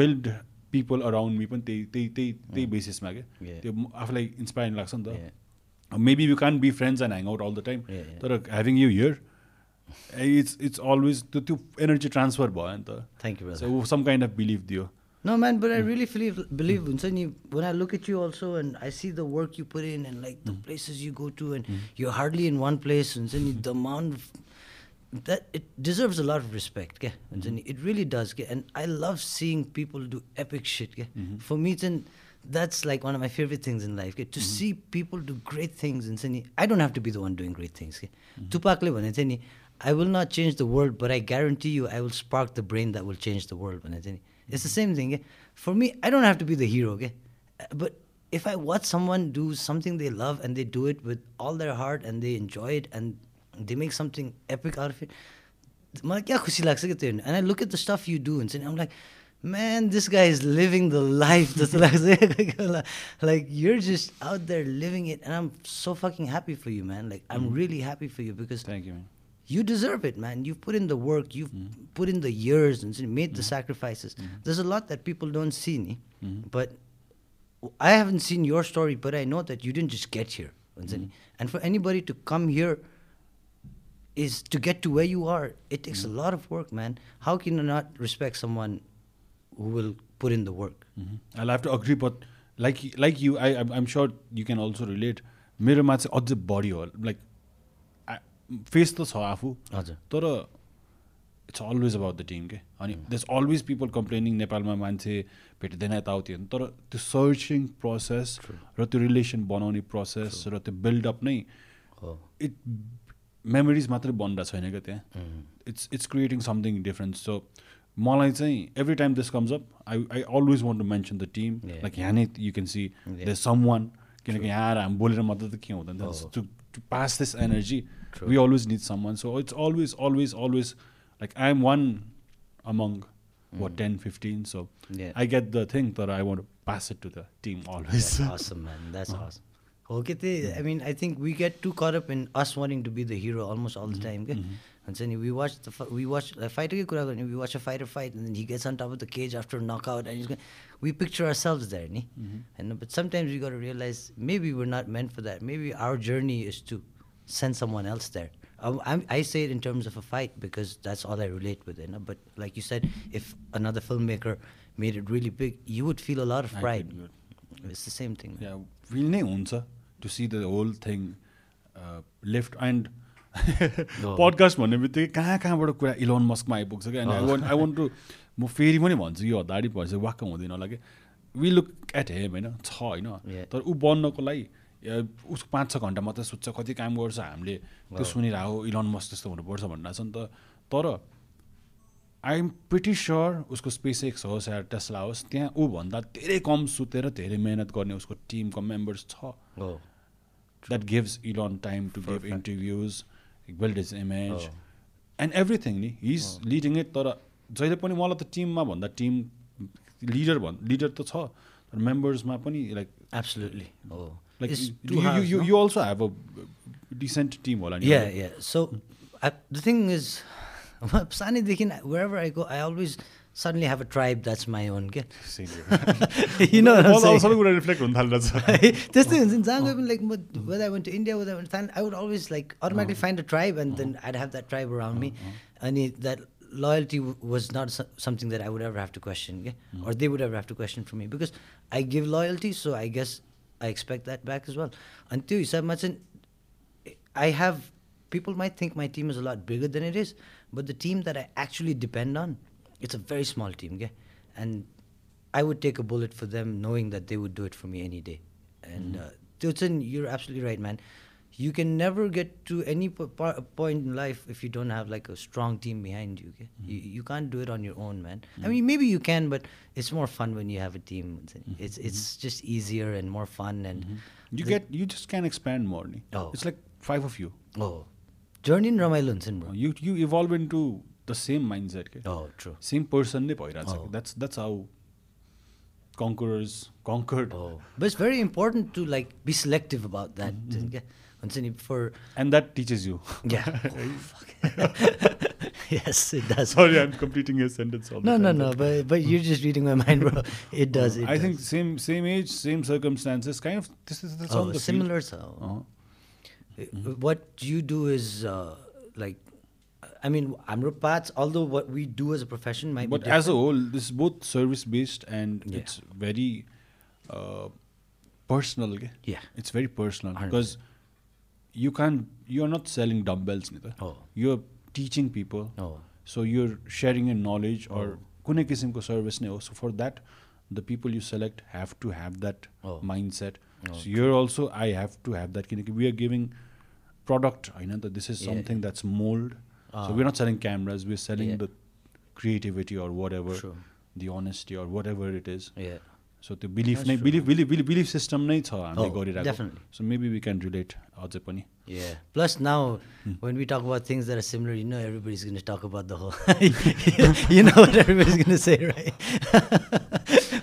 build people around me पनि त्यही त्यही त्यही त्यही बेसिसमा क्या. त्यो आफूलाई इन्सपायरिङ लाग्छ नि. त maybe you can be friends and hang out all the time. तर having you here it's it's always त्यो त्यो एनर्जी ट्रान्सफर भयो नि त Thank you, brother. So some kind of believe दियो No, man, but I mm. really believe believe mm. when I look at you also and I see the work you put in and like the mm. places you go to and mm. you're hardly in one place and the amount of that it deserves a lot of respect. Okay? Mm. It really does. Okay? And I love seeing people do epic shit. Okay? -hmm. For me, then, that's like one of my favorite things in life. Okay? To -hmm. see people do great things. And I don't have to be the one doing great things. Okay? Mm-hmm. Tupac I will not change the world, but I guarantee you I will spark the brain that will change the world. It's the same thing. Okay? For me, I don't have to be the hero, okay? Uh, but if I watch someone do something they love and they do it with all their heart and they enjoy it and they make something epic out of it, and I look at the stuff you do and I'm like, man, this guy is living the life. like, you're just out there living it. And I'm so fucking happy for you, man. Like, I'm mm. really happy for you because. Thank you, man For you man like I am really happy for you because thank you man you deserve it, man. You've put in the work, you've put in the years and made the sacrifices. There's a lot that people don't see, ni. but I haven't seen your story, but I know that you didn't just get here. हुन्छ नि. And for anybody to come here is to get to where you are, it takes a lot of work, man. How can you not respect someone who will put in the work? I have to agree but like like you I I'm sure you can also relate मेरोमा चाहिँ अझै बढी हो like face त छ आफू। हजुर। तर it's always about the team के अनि दस अलवेज पिपल कम्प्लेनिङ नेपालमा मान्छे भेट्दैन यताउति तर त्यो सर्चिङ प्रोसेस र त्यो रिलेसन बनाउने प्रोसेस र त्यो बिल्डअप नै इट मेमोरिज मात्रै बन्दा छैन क्या त्यहाँ। It's it's creating something different so मलाई चाहिँ every time this comes up I I always want to mention the team. Like यहाँ नै you can see the someone किनकि यहाँ आएर हामी बोलेर मात्रै त के हुँदैन। To pass this energy True. We always need someone. So it's always, always, always like I'm one among what mm. 10 15 so yeah. i get the thing that i want to pass it to the team always that's awesome man that's uh -huh. awesome uh-huh. okay they, i mean i think we get too caught up in us wanting to be the hero almost all the mm-hmm. time okay? mm and then we watch the we watch a fighter we watch a fighter fight and then he gets on top of the cage after a knockout and he's going we picture ourselves there mm -hmm. and but sometimes we got to realize maybe we're not meant for that maybe our journey is to send someone else there. Um, I'm, I say it in terms of a fight because that's all I relate with. You know? But like you said, if another filmmaker made it really big, you would feel a lot of I pride. It's the same thing. yeah feel नै हुन्छ to see the whole thing left and podcast भन्ने बित्तिकै कहाँ कहाँबाट कुरा Elon मस्कमा आइपुग्छ क्या I want I want to म फेरि पनि भन्छु यो हतारी भएपछि वाक्क हुँदैन होला कि वी लुक एट हेम होइन छ होइन. तर ऊ बन्नको लागि उसको पाँच छ घन्टा मात्रै सुत्छ। कति काम गर्छ हामीले त्यो सुनिरहेको इलोन मस्क जस्तो हुनुपर्छ भन्ने छ नि त तर आई एम प्रिटी स्योर उसको स्पेस एक्स होस् या टेस्ला होस् त्यहाँ ऊभन्दा धेरै कम सुतेर धेरै मेहनत गर्ने उसको टिमको मेम्बर्स छ। That gives Elon time to give interviews build is image. And everything नि हि। इज लिडिङ इट तर जहिले पनि मलाई त टिममा भन्दा टिम लिडर भन् लिडर त छ तर मेम्बर्समा पनि लाइक एब्सोल्युटली हो। Like It's two halves, you no? You also have a decent team होला नि Yeah, yeah. So I, the thing is, सानैदेखि wherever I go, I always suddenly have a tribe that's my own. के you know what I'm saying? सबै कुरा reflect हुन थाल्छ त्यस्तै हुन्छ नि जहाँ गए पनि लाइक म whether I went to India, whether I went to Thailand, I would always like automatically find a tribe and then I'd have that tribe around me. And it, that loyalty w- was not so- something that I would ever have to question, okay? or they would ever have to question from me because I give loyalty, so I guess I expect that back as well. Until you said, Matson, I have people might think my team is a lot bigger than it is, but the team that I actually depend on, it's a very small team, okay? And I would take a bullet for them, knowing that they would do it for me any day. And uh, Tilton, you're absolutely right, man You can never get to any po- po- point in life if you don't have like a strong team behind you. Okay? You, you can't do it on your own, man. I mean, maybe you can, but it's more fun when you have a team. It's it's just easier and more fun and You the- get you just can expand more नि Oh. It's like five of you oh, journey in रमाइलो हुन्छ नि bro. You you evolve into the same mindset के Oh, true. Same person नै भइरहेको Oh. छ that's that's how conquerors conquered Oh, but it's very important to like be selective about that. Mm-hmm. okay? हुन्छ नि for and that teaches you yeah. Oh, fuck. yes, it does. Sorry I'm completing your sentence No, no, no. But but you're just reading my mind, bro. It does. It I does. Think same same as same circumstances kind of त्यस्तै त्यस्तै छ oh, नि त similar. So, अँ Uh, what you do is uh, like, I mean, हाम्रो paths. Although what we do as a profession might But be as a different. whole, this is both service based and Yeah. it's very uh, personal. Okay? Yeah. It's very personal 100%. because you can't, you're not selling dumbbells. Neither. Oh. You're teaching people. Oh. So you're sharing your knowledge or Oh. कुनै किसिमको service नै हो so for that the people you select have to have that Oh. Mind Oh, so you're also I have to have that किनकि we are giving product होइन त this is Yeah. Something that's mould Ah. So we not selling cameras we selling Yeah. The creativity or whatever True. the honesty or whatever it is Yeah. So त्यो belief That's नै true. Belief belief belief belief system नै छ हामीले Oh, गरिरहेको definitely. So maybe we can relate अझै पनि Yeah. Plus now, Hmm. when we talk about things that are similar, you know everybody's going to talk about the whole. you know what everybody's going to say, right?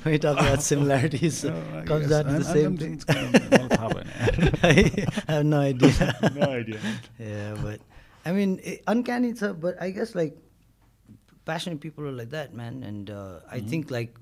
when you talk about similarities, Oh, I comes guess. down to I'm- the I'm- same I'm- thing. it's kind of- मलाई थाहा भएन I have no idea. No idea. yeah, but I mean, it, uncanny, sir. But I guess like passionate people are like that, man. And uh, Mm-hmm. I think like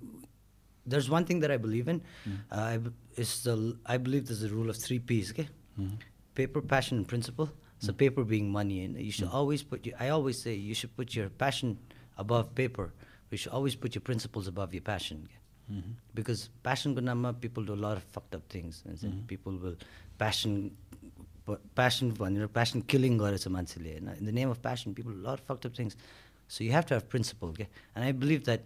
there's one thing that I believe in. Mm-hmm. It's the I believe there's a rule of three P's. Okay, Mm. paper, passion, and principle. So mm. paper being money, and you should mm. always put. Your, I always say you should put your passion above paper. You should always put your principles above your passion. Okay? Mm-hmm. Because passion gunama people do a lot of fucked up things, and mm-hmm. people will passion. Passion, passion killing in the name of passion, people do a lot of fucked up things. So you have to have principle. Okay? And I believe that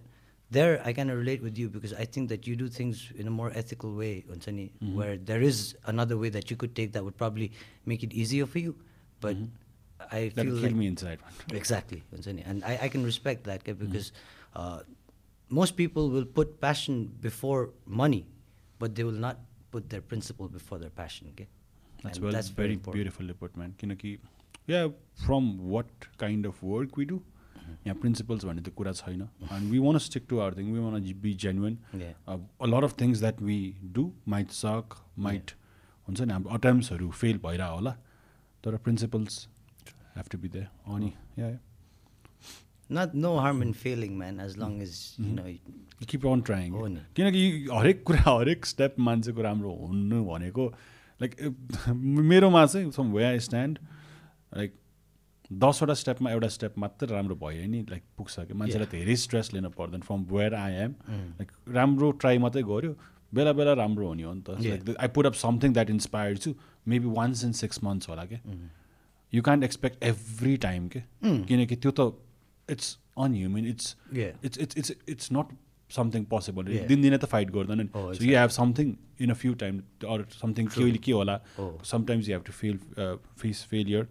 there I kind of relate with you because I think that you do things in a more ethical way, Unsani, mm-hmm. where there is another way that you could take that would probably make it easier for you. But mm-hmm. I that feel like me inside. exactly, Unsani, and I, I, can respect that mm-hmm. because mm-hmm. uh, most people will put passion before money, but they will not put their principle before their passion. Okay? That's, well, that's very, very beautiful put, man. Yeah, from what kind of work we do, यहाँ principles भन्ने त कुरा छैन. And we want stick to our thing we want be genuine. A lot of things that we do might suck might हुन्छ नि हाम्रो अटेम्प्सहरू fail भइरह होला तर principles have to be there अनि yeah Not no harm in failing, man, as long as you know. you- keep on trying नि। किनकि हरेक कुरा हरेक स्टेप मान्छेको राम्रो हुनु भनेको लाइक मेरोमा चाहिँ some way I stand like दसवटा स्टेपमा एउटा स्टेप मात्र राम्रो भयो नि लाइक पुग्छ कि। मान्छेलाई धेरै स्ट्रेस लिनु पर्दैन from where I am like राम्रो ट्राई मात्रै गऱ्यो बेला बेला राम्रो हुने हो नि त. Like I put up something that inspired छु maybe once in six months होला क्या you can't expect every time के किनकि त्यो त it's inhuman it's. It's it's it's it's not something possible. दिनदिनै त फाइट गर्दैन नि। So you have something in a few time or something के के होला. Sometimes you have to feel face failure.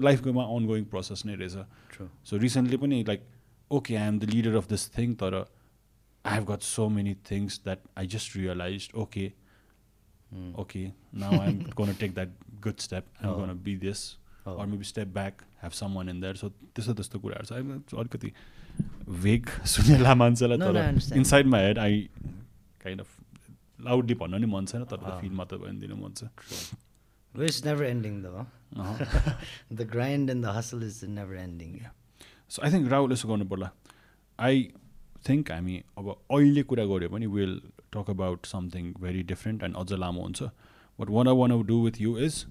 लाइफकोमा ongoing process नै रहेछ सो रिसेन्टली पनि like okay I am the leader of this thing तर I have got so many things that I just realize okay okay now I am gonna take that good step I am gonna be this or maybe step back have someone in that so त्यस्तो त्यस्तो कुराहरू छ अलिकति weak सुनेला मान्छेलाई इनसाइडमा head I kind of loudly भन्न पनि मन छैन तर फिल मात्र भनिदिनु मन छ। the grind and the hustle is never ending. So I think Rahul यसो गर्नु पर्ला आई थिङ्क हामी अब अहिले कुरा गऱ्यो भने will talk about something very different and अझ लामो हुन्छ but want I want do with you is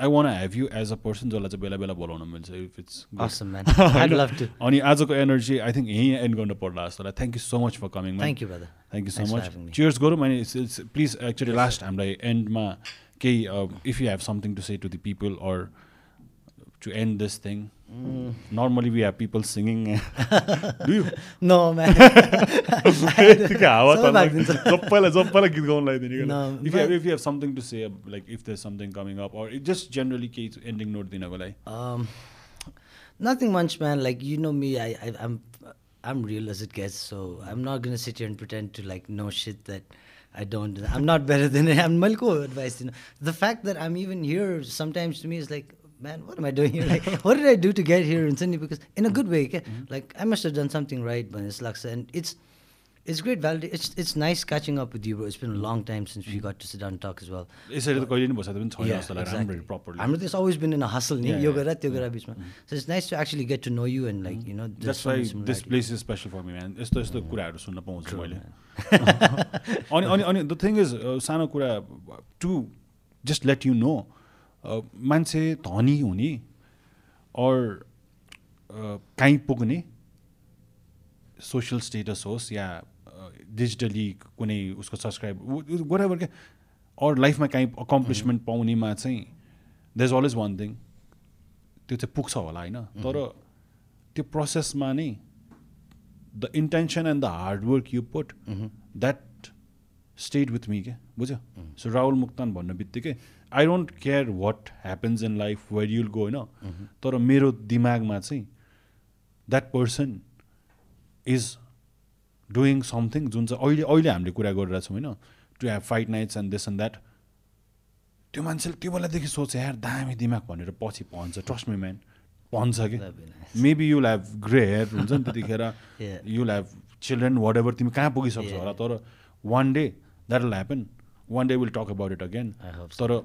I want have you as a person जसलाई चाहिँ बेला बेला बोलाउन मिल्छ if it's Awesome, man. I'd love to. अनि आजको एनर्जी आई थिङ्क यहीँ एन्ड गर्नु पर्ला जस्तो लाग्छ thank you so much for coming Thank you, brother. Thank you so much. Cheers गरौँ अनि प्लिज एक्चुली लास्ट हामीलाई एन्डमा केही if you have something to say to the people or to and this thing Mm. Normally we have people singing do you No, man. यतिकै हावा सबै भागिदिन्छ। सबैलाई सबैलाई गीत गाउनु लगाइदिने No, if you if you have something to say like if there something coming up or just generally केही ending note दिनको लागि Um, nothing much, man. Like you know me, I, I I'm I'm real as it gets. So I'm not gonna sit here and pretend to like know shit that I don't. I'm not better than it. I'm Malko advice. You know, the fact that I'm even here sometimes to me is like, man, what am I doing here? Like, what did I do to get here? And suddenly, because in a good way, okay? like I must have done something right, but it's like, and it's. It's great validation. It's it's nice catching up with you, bro. It's been a long time since we got to sit down and talk as well. यसरी त कहिले नि बसेको पनि छैन Yeah, जस्तो लाग्छ exactly. राम्ररी प्रपरली हाम्रो there's always been in a hustle नि Yeah, यो yeah. गर त्यो गर बिचमा so it's nice to actually get to know you and like you know there's that's so many why this similarities. Place is special for me man यस्तो यस्तो कुराहरू सुन्न पाउँछु मैले अनि अनि अनि द थिङ इज सानो कुरा to just let you know मान्छे धनी हुने अर काहीँ पुग्ने सोसियल स्टेटस होस् या डिजिटली कुनै उसको सब्सक्राइब वरेभर क्या अर लाइफमा काहीँ अकम्प्लिसमेन्ट पाउनेमा चाहिँ the is always one thing त्यो चाहिँ पुग्छ होला होइन? तर त्यो प्रोसेसमा नै the intention and the hard work you put that state with me क्या बुझ्यो सो राहुल मुक्तान भन्ने बित्तिकै I don't care what happens in life where you'll go होइन तर मेरो दिमागमा चाहिँ that person is doing something जुन चाहिँ अहिले अहिले हामीले कुरा गरिरहेछौँ होइन to have fight nights and this and that त्यो मान्छेले त्यो बेलादेखि सोचे यार दामी दिमाग भनेर पछि भन्छ ट्रस्ट मी म्यान भन्छ कि. Maybe you'll have grey hair हुन्छ नि त्यतिखेर. You'll have children whatever तिमी कहाँ पुगिसक्छौ. होला तर one day that will happen one day will talk about it again. तर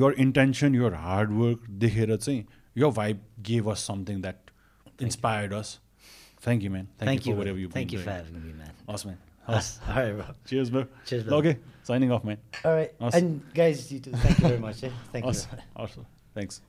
your intention your hard work देखेर चाहिँ us thank you man thank, Thank you you, for whatever brother. you've thank been you for doing. having me, man. awesome man Awesome. All right, bro. cheers bro Cheers, brother. okay signing off man All right, Awesome. and guys, you too. Thank you very much. Eh? Thank you. awesome awesome thanks